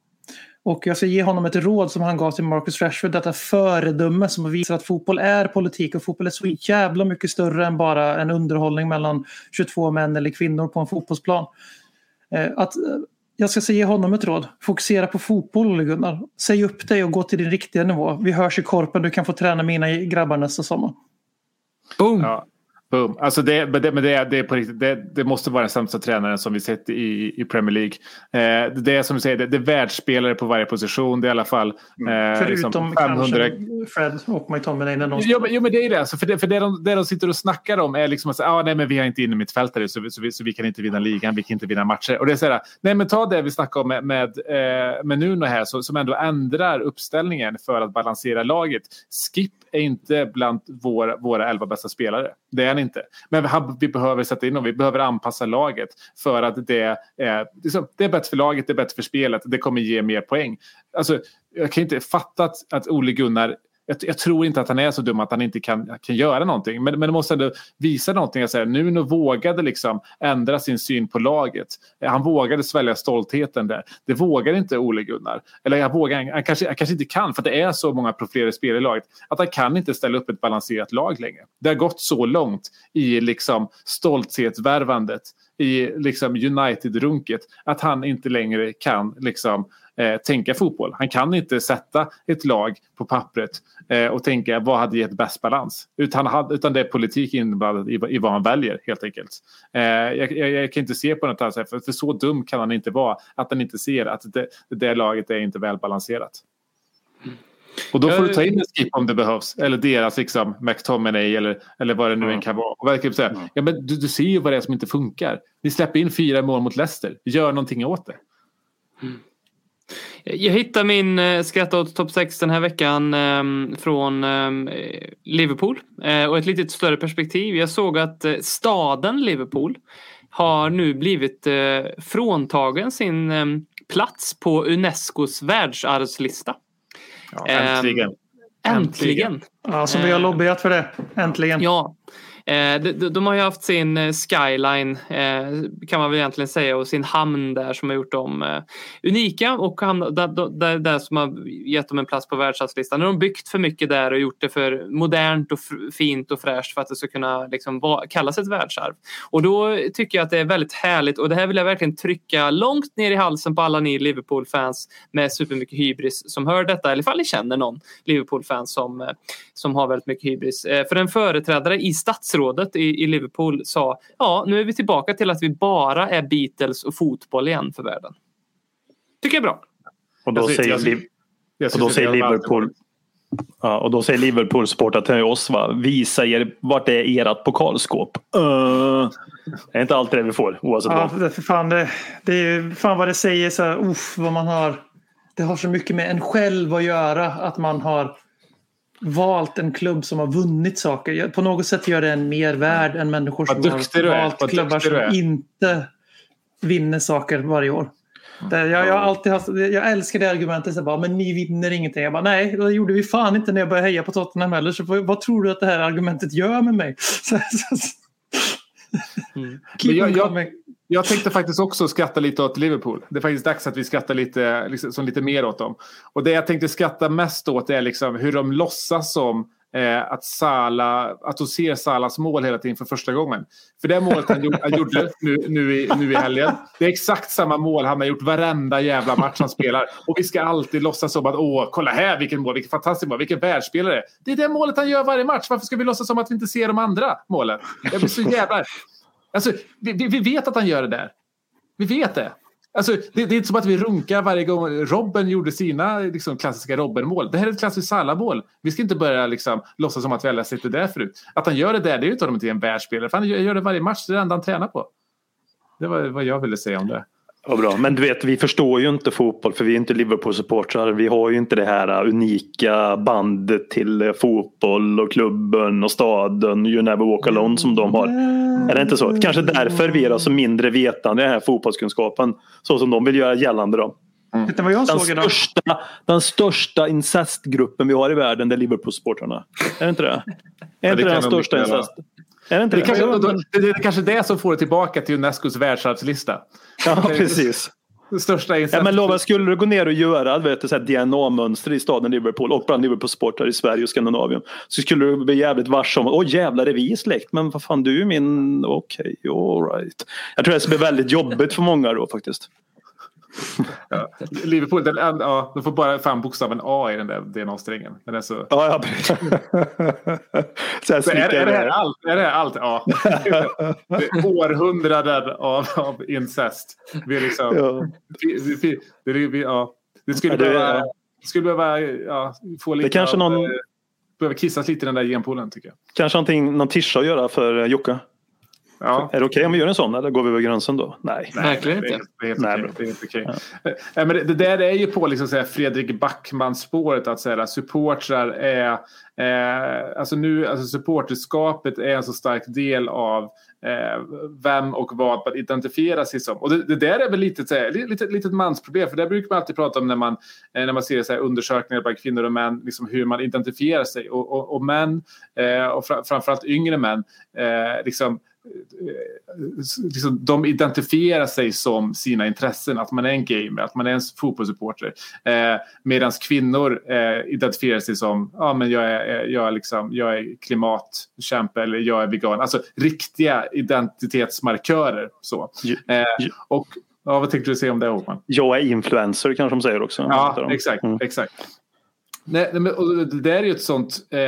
Och jag ska ge honom ett råd som han gav till Marcus Rashford, detta föredöme som visar att fotboll är politik och fotboll är så jävla mycket större än bara en underhållning mellan 22 män eller kvinnor på en fotbollsplan. Eh, att, eh, jag ska ge honom ett råd. Fokusera på fotboll, Ole Gunnar. Säg upp dig och gå till din riktiga nivå. Vi hörs i korpen, du kan få träna mina grabbar nästa sommar. Boom! Ja. Boom. Alltså det, men det, men det, det, är på riktigt, det, det måste vara den sämsta tränaren som vi sett i, i Premier League. Eh, det är som du säger, det, det är världsspelare på varje position. Det är i alla fall eh, Förutom liksom 500 kanske Fred och McTominay när de Jo men, jo, men det är det. Alltså, för det, för det, de, det de sitter och snackar om är liksom att ah, nej, men vi har inte inne mittfältare så, vi- så, vi, så vi kan inte vinna ligan, vi kan inte vinna matcher. Och det är så här, nej men ta det vi snackade om med, med, eh, med Nuno här så, som ändå ändrar uppställningen för att balansera laget. Skip är inte bland våra, våra elva bästa spelare. Det är kan inte. Men vi, har- vi behöver sätta in dem, vi behöver anpassa laget för att det är, liksom, det är bättre för laget, det är bättre för spelet, det kommer ge mer poäng. Alltså, jag kan inte fatta att, att Ole Gunnar jag, jag, tror inte att han är så dum att han inte kan, kan göra någonting. Men, men det måste ändå visa någonting. Att säga, Nuno vågade liksom ändra sin syn på laget. Han vågade svälja stoltheten där. Det vågar inte Ole Gunnar. Eller jag vågar, han, kanske, han kanske inte kan för det är så många profilerade spelare i laget. Att han kan inte ställa upp ett balanserat lag längre. Det har gått så långt i liksom stolthetsvärvandet i liksom United-runket att han inte längre kan liksom, eh, tänka fotboll. Han kan inte sätta ett lag på pappret eh, och tänka vad hade gett bäst balans. Utan, utan det är politik inblandad i, i vad han väljer helt enkelt. Eh, jag, jag, jag, kan inte se på något annat sätt för, för så dum kan han inte vara att han inte ser att det, det laget är inte välbalanserat. Och då får du ta in en skip om det behövs. Eller deras liksom McTominay eller, eller vad det nu än kan vara. Och verkligen säga, ja, men du, du ser ju vad det är som inte funkar. Ni släpper in fyra mål mot Leicester. Gör någonting åt det. Mm. Jag hittade min eh, skratta åt topp 6 den här veckan eh, från eh, Liverpool. Eh, och ett lite större perspektiv. Jag såg att eh, staden Liverpool har nu blivit eh, fråntagen sin ehm, plats på Unescos världsarvslista. Ja, äntligen. Äntligen. äntligen. Ja, så vi har lobbyat för det. Äntligen. Ja, Eh, Eh, de, de, har ju haft sin eh, skyline eh, kan man väl egentligen säga och sin hamn där som har gjort dem eh, unika och där, där, där som har gett dem en plats på världsarvslistan. Nu har de byggt för mycket där och gjort det för modernt och fint och fräscht för att det ska kunna liksom va, kallas ett världsarv. Och då tycker jag att det är väldigt härligt och det här vill jag verkligen trycka långt ner i halsen på alla ni Liverpool-fans med supermycket hybris som hör detta eller ifall ni känner någon Liverpool-fans som, som har väldigt mycket hybris. För en företrädare i stads statsrådet i, i Liverpool sa ja, nu är vi tillbaka till att vi bara är Beatles och fotboll igen för världen. Tycker jag är bra. Och då säger, jag, jag, och då säger Liverpool Ja, och då säger Liverpool-supportrar till oss, va? visa er vart är ert pokalskåp. Uh, det är inte alltid det vi får oavsett ja, vad. För fan, det, det är fan vad det säger så här, uff, vad man har. Det har så mycket med en själv att göra att man har valt en klubb som har vunnit saker. På något sätt gör det en mer värd än människor som har valt klubbar som inte vinner saker varje år. Jag, jag, har alltid haft, jag älskar det argumentet. Så bara, men ni vinner ingenting. Jag bara, nej, det gjorde vi fan inte när jag började heja på Tottenham heller. Så vad tror du att det här argumentet gör med mig? <laughs> Så, så, så. Mm. Jag, jag, jag tänkte faktiskt också skratta lite åt Liverpool. Det är faktiskt dags att vi skrattar lite, liksom, lite mer åt dem. Och det jag tänkte skratta mest åt är liksom hur de låtsas som eh, att Sala, att de ser Salas mål hela tiden för första gången. För det målet han, gjorde, han gjorde nu, nu, i, nu i helgen, det är exakt samma mål han har gjort varenda jävla match han spelar. Och vi ska alltid låtsas som att åh, kolla här vilken mål, vilken fantastisk mål, vilken världsspelare. Det är det målet han gör varje match. Varför ska vi låtsas som att vi inte ser de andra målen? Jag blir så jävla... Alltså, vi, vi, vet att han gör det där. Vi vet det. Alltså, det, det är inte som att vi runkar varje gång Robben gjorde sina liksom, klassiska Robben-mål. Det här är ett klassiskt Salah-mål. Vi ska inte börja liksom, låtsas som att vi alla sett det där förut. Att han gör det där, det är ju inte att han är en världsspelare. För han gör det varje match, det är det enda han tränar på. Det var vad jag ville säga om det. Ja, bra. Men du vet, vi förstår ju inte fotboll för vi är inte Liverpool-supportrar. Vi har ju inte det här unika bandet till fotboll och klubben och staden. You never walk alone som de har. Är det inte så? Kanske därför vi är alltså mindre vetande i den här fotbollskunskapen. Så som de vill göra gällande då. Mm. Vet vad jag den, såg största, den största incestgruppen vi har i världen det är Liverpool-supportrarna. Är det inte det? Är inte det den största incest? Är det, inte det, det, kanske, det, det är kanske det som får det tillbaka till Unescos världsarvslista. Ja, precis. Det största ja, men Loven, skulle du gå ner och göra DNA-mönster i staden Liverpool och bland Liverpool-sportare i Sverige och Skandinavien så skulle du bli jävligt varse om åh jävlar är vi släkt men vad fan du är min okej okay, alright. Jag tror det skulle bli väldigt jobbigt för många då faktiskt. <laughs> Ja. Liverpool, den, ja, de får bara fram bokstaven A i den där DNA-strängen. Den är så... Ja, ja. <laughs> så, så är, är, det här allt? Är det här allt? Ja. Århundraden av, av incest. Vi är liksom, ja. Vi, vi, vi, vi, ja. Det skulle ja, det, behöva, skulle behöva ja, få lite det kanske av, någon... behöver kissas lite i den där genpoolen tycker jag. Kanske någonting, någon tischa att göra för Jocke? Ja. Är det okej okay om vi gör en sån eller går vi över gränsen då? Nej. Verkligen inte. Det är helt, helt okej. Ja. Eh, men det, det, där är ju på liksom, Fredrik Backman-spåret att säga, supportrar är Eh, alltså nu, alltså supporterskapet är en så stark del av eh, vem och vad man identifierar sig som. Och det, det där är väl lite, så här, lite, lite mansproblem, för det brukar man alltid prata om när man, eh, när man ser så här, undersökningar bland kvinnor och män, liksom hur man identifierar sig. Och, och, och män, eh, och fra, framförallt yngre män, eh, liksom, liksom, de identifierar sig som sina intressen, att man är en gamer, att man är en fotbollssupporter. Eh, Medan kvinnor eh, identifierar sig som, ja men jag är, jag är, liksom, jag är klimatkämpe eller jag är vegan. Alltså riktiga identitetsmarkörer. Så. Eh, och Ja, vad tänkte du säga om det Håkman? Jag är influencer kanske de säger också. Ja, exakt. Mm. exakt. Nej, men, och det där är ju ett sånt, eh,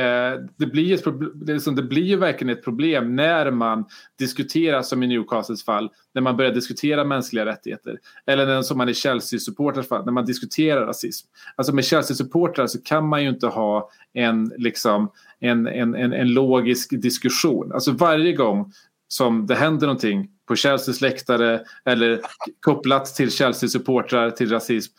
det, blir ett problem, det, liksom, det blir ju verkligen ett problem när man diskuterar, som i Newcastles fall, när man börjar diskutera mänskliga rättigheter. Eller när, som man i Chelsea-supportrars fall, när man diskuterar rasism. Alltså med Chelsea-supportrar så kan man ju inte ha en, liksom, en, en, en, en logisk diskussion. Alltså varje gång som det händer någonting på Chelseas läktare eller kopplat till Chelsea-supportrar till rasism,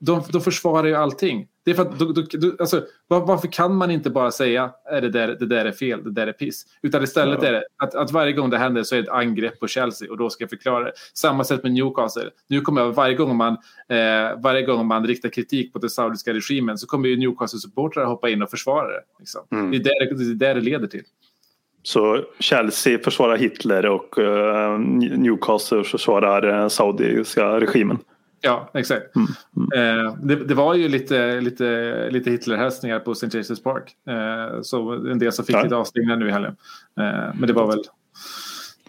de, de försvarar ju allting. Det är för att, du, du, du, alltså, var, varför kan man inte bara säga är det, där, det där är fel, det där är piss? Utan istället ja. är det att, att varje gång det händer så är det ett angrepp på Chelsea och då ska jag förklara det. Samma sätt med Newcastle. Nu kommer jag, varje, gång man, eh, varje gång man riktar kritik på den saudiska regimen så kommer ju Newcastle-supportrar hoppa in och försvara det. Liksom. Mm. Det, är där, det är där det leder till. Så Chelsea försvarar Hitler och uh, Newcastle försvarar uh, saudiska regimen? Ja, exakt. Mm. Mm. Eh, det, det, var ju lite, lite, lite Hitlerhälsningar på St. James' Park. Eh, så en del som fick ja. lite avstängningar nu i helgen. Eh, men det var väl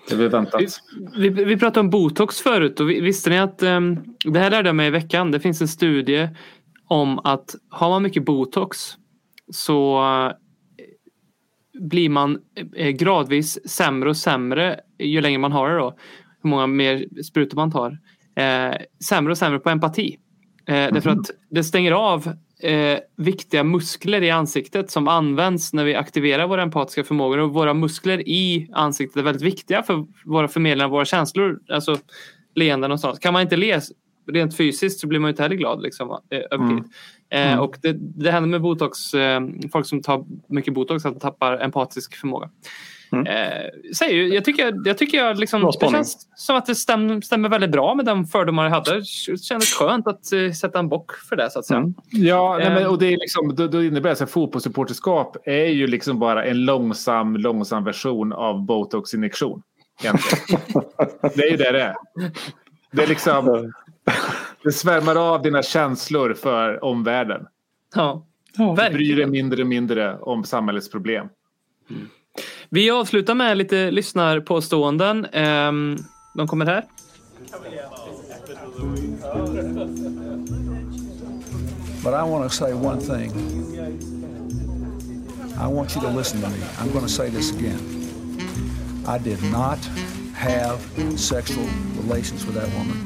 det var väntat. Vi, vi, vi pratade om botox förut och visste ni att um, det här lärde jag mig i veckan. Det finns en studie om att har man mycket botox så uh, blir man uh, gradvis sämre och sämre ju längre man har det då. Hur många mer sprutor man tar eh, sämre och sämre på empati. Eh, mm. Därför att det stänger av eh, viktiga muskler i ansiktet som används när vi aktiverar våra empatiska förmågor. Och våra muskler i ansiktet är väldigt viktiga för våra förmedlingar av våra känslor. Alltså leenden och sånt. Kan man inte le rent fysiskt så blir man inte heller glad liksom, eh, över tid. Mm. Eh, mm. och det, det händer med botox, eh, folk som tar mycket botox att de tappar empatisk förmåga. Mm. Eh, säger, jag tycker, jag tycker jag liksom, det känns som att det stäm, stämmer väldigt bra med de fördomar jag hade. Det kändes skönt att uh, sätta en bock för det så att säga. Mm. Ja, nej, men, eh. och det, är liksom, då, då innebär det att fotbollssupporterskap är ju liksom bara en långsam, långsam version av botox-injektion. <laughs> det är ju det det är. Det är liksom... Det svärmar av dina känslor för omvärlden. Ja, ja du bryr dig mindre och mindre om samhällets problem. Mm. Vi avslutar med lite lyssnarpåståenden. Ehm, de kommer här. But I want to say one thing. I want you to listen to me. I'm going to say this again. I did not have sexual relations with that woman.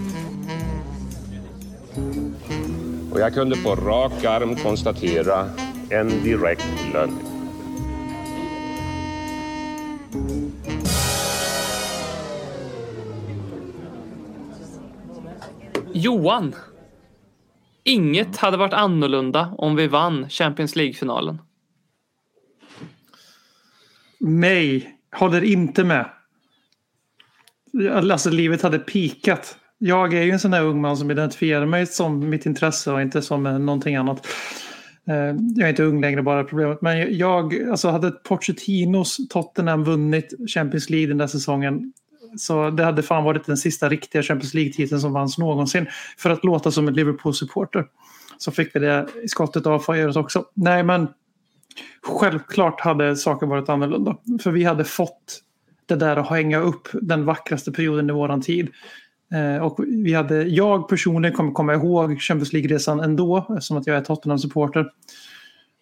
Och jag kunde på rak arm konstatera en direkt lögn. Johan. Inget hade varit annorlunda om vi vann Champions League-finalen. Nej, håller inte med. Alltså livet hade pikat. Jag är ju en sån där ung man som identifierar mig som mitt intresse och inte som eh, någonting annat. Eh, jag är inte ung längre bara problemet. Men jag, alltså hade Pochettinos Tottenham vunnit Champions League den där säsongen så det hade fan varit den sista riktiga Champions League-titeln som vanns någonsin. För att låta som en Liverpool-supporter. Så fick vi det i skottet av Fajeros också. Nej men självklart hade saker varit annorlunda. För vi hade fått det där att hänga upp den vackraste perioden i våran tid. Eh, och vi hade, jag personligen kommer komma ihåg Champions League-resan ändå eftersom att jag är Tottenham-supporter.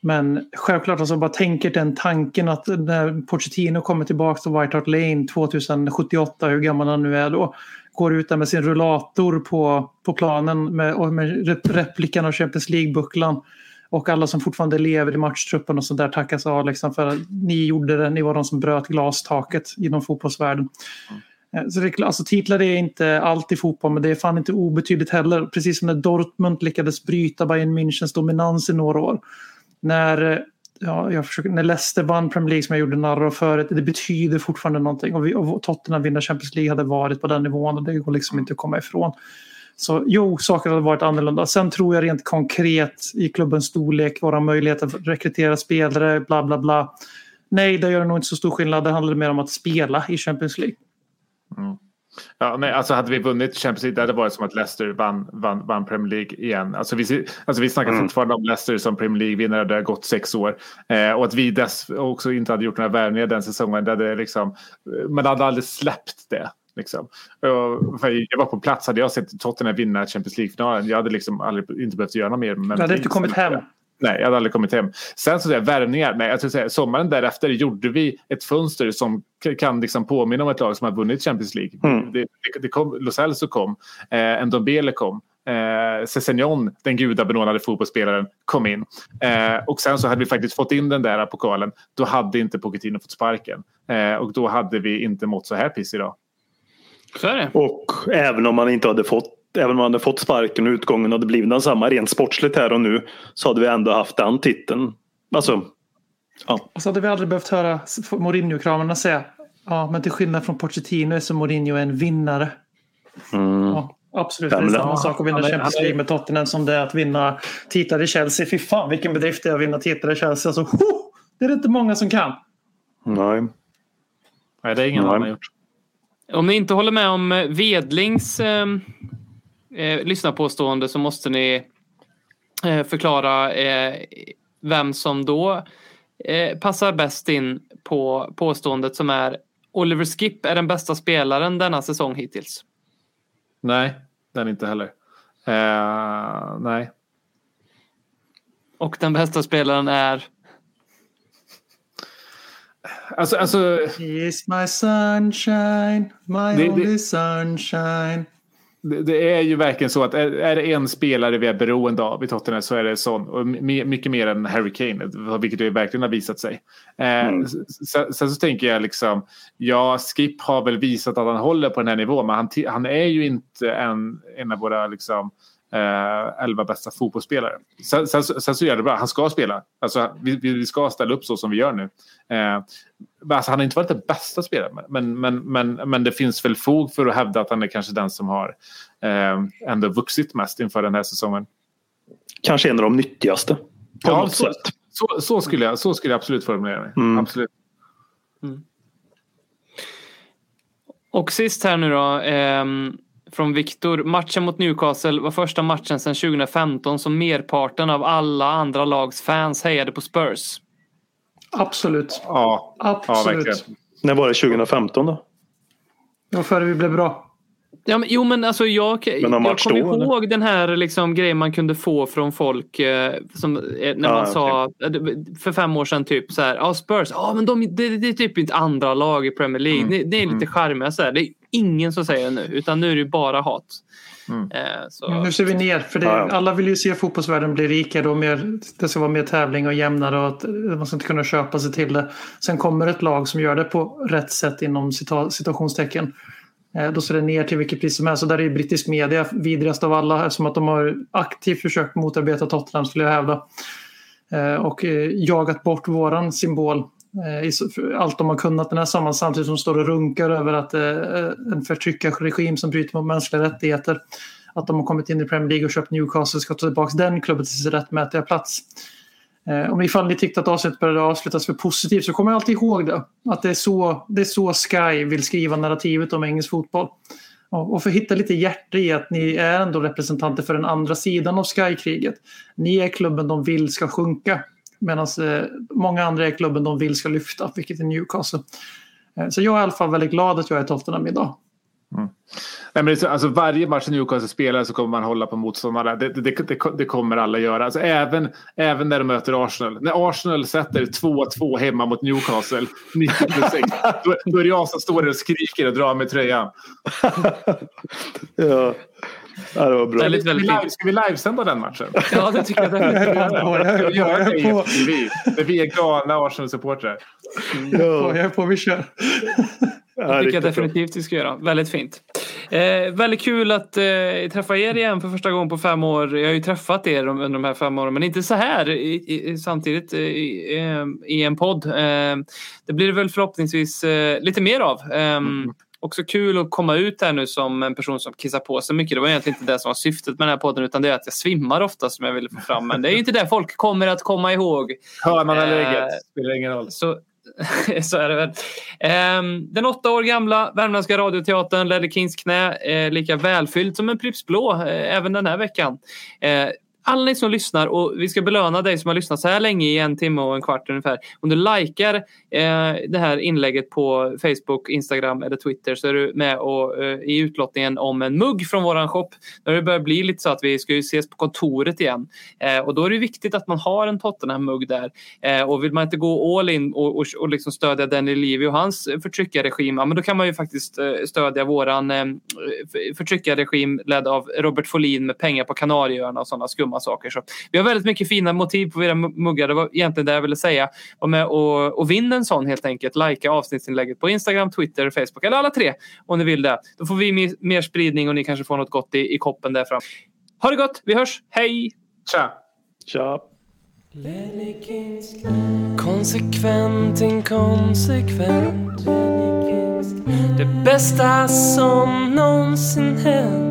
Men självklart, alltså bara tänker den tanken att när Pochettino kommer tillbaka till White Hart Lane 2078, hur gammal han nu är då, går ut där med sin rullator på, på planen med, och med replikan av Champions League-bucklan och alla som fortfarande lever i matchtruppen och sånt där tackas av liksom för att ni gjorde det, ni var de som bröt glastaket inom fotbollsvärlden. Mm. Så det, alltså, titlar är inte allt i fotboll men det är fan inte obetydligt heller. Precis som när Dortmund lyckades bryta Bayern Münchens dominans i några år när ja, jag försöker, när Leicester vann Premier League som jag gjorde narr av förut, det betyder fortfarande någonting. Och, vi, och Tottenham vinner Champions League hade varit på den nivån och det går liksom inte att komma ifrån. Så jo, saker hade varit annorlunda. Sen tror jag rent konkret i klubbens storlek, våra möjligheter att rekrytera spelare, bla bla bla. Nej, det gör nog inte så stor skillnad. Det handlar mer om att spela i Champions League. Mm. Ja, nej, alltså hade vi vunnit Champions League det hade det varit som att Leicester vann, vann, vann Premier League igen. Alltså vi, alltså vi snackar mm. fortfarande om Leicester som Premier League-vinnare. Det har gått sex år. Eh, och att vi dess också inte hade gjort några värvningar den säsongen. Det hade liksom, man hade aldrig släppt det. Liksom. jag var på plats, hade jag sett Tottenham vinna Champions League-finalen. Jag hade liksom aldrig, inte behövt göra något mer. Men du hade inte kommit hem. Nej, jag hade aldrig kommit hem. Sen så säga värvningar. Nej, jag skulle säga, sommaren därefter gjorde vi ett fönster som kan liksom påminna om ett lag som har vunnit Champions League. Mm. Det, det, kom, Los Elso kom, eh, Ndombele kom. Eh, Sessignon, den gudabenådade fotbollsspelaren, kom in. Eh, och sen så hade vi faktiskt fått in den där pokalen. Då hade inte Pochettino fått sparken. Eh, och då hade vi inte mått så här piss idag. Så är det. Och även om man inte hade fått även om man hade fått sparken och utgången hade blivit densamma rent sportsligt här och nu så hade vi ändå haft den titeln. Alltså, ja. Och så hade vi aldrig behövt höra Mourinho-kramarna säga ja, men till skillnad från Pochettino är så Mourinho en vinnare. Mm. Ja, absolut, det är samma sak att vinna Champions League med Tottenham som det är att vinna titlar i Chelsea. Fy fan vilken bedrift det är att vinna titlar i Chelsea. Alltså, oh, det är det inte många som kan. Nej. Nej, det är ingen annan gjort. Om ni inte håller med om Vedlings eh, eh, lyssnarpåstående så måste ni eh, förklara eh, vem som då eh, passar bäst in på påståendet som är Oliver Skip är den bästa spelaren denna säsong hittills. Nej, den inte heller. Uh, nej. Och den bästa spelaren är? Alltså, alltså... Is my sunshine, my det, only det... sunshine det, är ju verkligen så att är, är, det en spelare vi är beroende av i Tottenham så är det sån. Och mycket mer än Harry Kane, vilket det verkligen har visat sig. Eh, mm. sen, sen, så tänker jag liksom, ja, Skip har väl visat att han håller på den här nivån, men han, han är ju inte en, en av våra liksom, eh, elva bästa fotbollsspelare. Sen, sen, sen, så gör det bra, han ska spela. Alltså, vi, vi ska ställa upp så som vi gör nu. Eh, alltså, han har inte varit den bästa spelaren, men, men, men, men det finns väl fog för att hävda att han är kanske den som har eh, ändå vuxit mest inför den här säsongen. Kanske en av de nyttigaste. På ja, något så, sätt. Så, så, skulle jag, så skulle jag absolut formulera mig. Mm. Absolut. Mm. Och sist här nu då. Eh, från Viktor. Matchen mot Newcastle var första matchen sedan 2015 som merparten av alla andra lags fans hejade på Spurs. Absolut. Ja, Absolut. Ja, När var det 2015 då? Det var före vi blev bra. Ja, men, jo men alltså jag, men jag kommer ihåg eller? den här liksom, grejen man kunde få från folk eh, som, eh, när man sa okay. för fem år sedan typ så här, ja Spurs, ja men de, det, det är typ inte andra lag i Premier League, mm. det, är lite mm. charmiga så här. Det är ingen som säger det nu utan nu är det bara hat. Mm. Eh, så. Nu ser vi ner för det, ja, ja. alla vill ju se fotbollsvärlden bli rikare och mer, det ska vara mer tävling och jämnare och att man ska inte kunna köpa sig till det. Sen kommer ett lag som gör det på rätt sätt inom situationstecken Eh, då ser det ner till vilket pris som helst. Så där är brittisk media vidrigast av alla eftersom att de har aktivt försökt motarbeta Tottenham skulle jag hävda. Eh, och eh, jagat bort våran symbol Eh, allt de har kunnat den här sommaren samtidigt som de står och runkar över att eh, en förtryckarregim som bryter mot mänskliga rättigheter att de har kommit in i Premier League och köpt Newcastle ska ta tillbaka den klubben till sin rättmätiga plats. Eh, om ifall ni tyckte att avsnittet började avslutas för positivt så kommer jag alltid ihåg det. Att det är så, det är så Sky vill skriva narrativet om engelsk fotboll. Och för att hitta lite hjärta i att ni är ändå representanter för den andra sidan av Sky-kriget. Ni är klubben de vill ska sjunka. Medan eh, många andra är klubben de vill ska lyfta, vilket är Newcastle. Eh, så jag är i alla fall väldigt glad att jag är Tottenham idag. Mm. Nej, men alltså, varje match Newcastle spelar så kommer man hålla på motståndarna. Det, det, det, det, kommer alla göra. Alltså, även, även när de möter Arsenal. När Arsenal sätter 2-2 hemma mot Newcastle 90 plus 6. Då, då är det jag som står där och skriker och drar med tröjan. <laughs> ja. Ja, det var bra. Väldigt, väldigt ska, vi live, ska vi livesända den matchen? <laughs> Ja, det tycker jag. <laughs> på, jag är på. Jag är på. Vi, vi är galna Arsenal-supportrar. Ja. Jag är på, vi kör. <laughs> Det tycker jag definitivt vi ska göra. Väldigt fint. Eh, väldigt kul att eh, träffa er igen för första gången på fem år. Jag har ju träffat er under de här fem åren, men inte så här i, i, samtidigt i, i, en podd. Eh, det blir det väl förhoppningsvis eh, lite mer av. Mm. Också kul att komma ut här nu som en person som kissar på sig mycket. Det var egentligen inte det som var syftet med den här podden utan det är att jag svimmar ofta som jag ville få fram. Men det är inte det folk kommer att komma ihåg. Hörnan eller ägget, spelar ingen roll. Så, <laughs> så är det väl. Um, den åtta år gamla värmländska radioteatern ledde Kings knä uh, lika välfylld som en Pripps Blå uh, även den här veckan. Alla ni som lyssnar och vi ska belöna dig som har lyssnat så här länge i en timme och en kvart ungefär. Om du likar eh, det här inlägget på Facebook, Instagram eller Twitter så är du med och, eh, i utlottningen om en mugg från våran shop. När det börjar bli lite så att vi ska ju ses på kontoret igen eh, och då är det viktigt att man har en Tottenham-mugg där. Eh, och vill man inte gå all in och, och, och liksom stödja Danny Levy och hans eh, förtryckarregim, ja, men då kan man ju faktiskt eh, stödja våran eh, förtryckarregim ledd av Robert Folin med pengar på Kanarieöarna och sådana skumma saker. Så vi har väldigt mycket fina motiv på våra muggar. Det var egentligen det jag ville säga. Var med och, och vinn en sån helt enkelt. Lajka avsnittsinlägget på Instagram, Twitter, Facebook eller alla tre om ni vill det. Då får vi mer spridning och ni kanske får något gott i, i koppen där fram. Ha det gott, vi hörs. Hej! Tja! Tja! Konsekvent, inkonsekvent Det bästa som någonsin hänt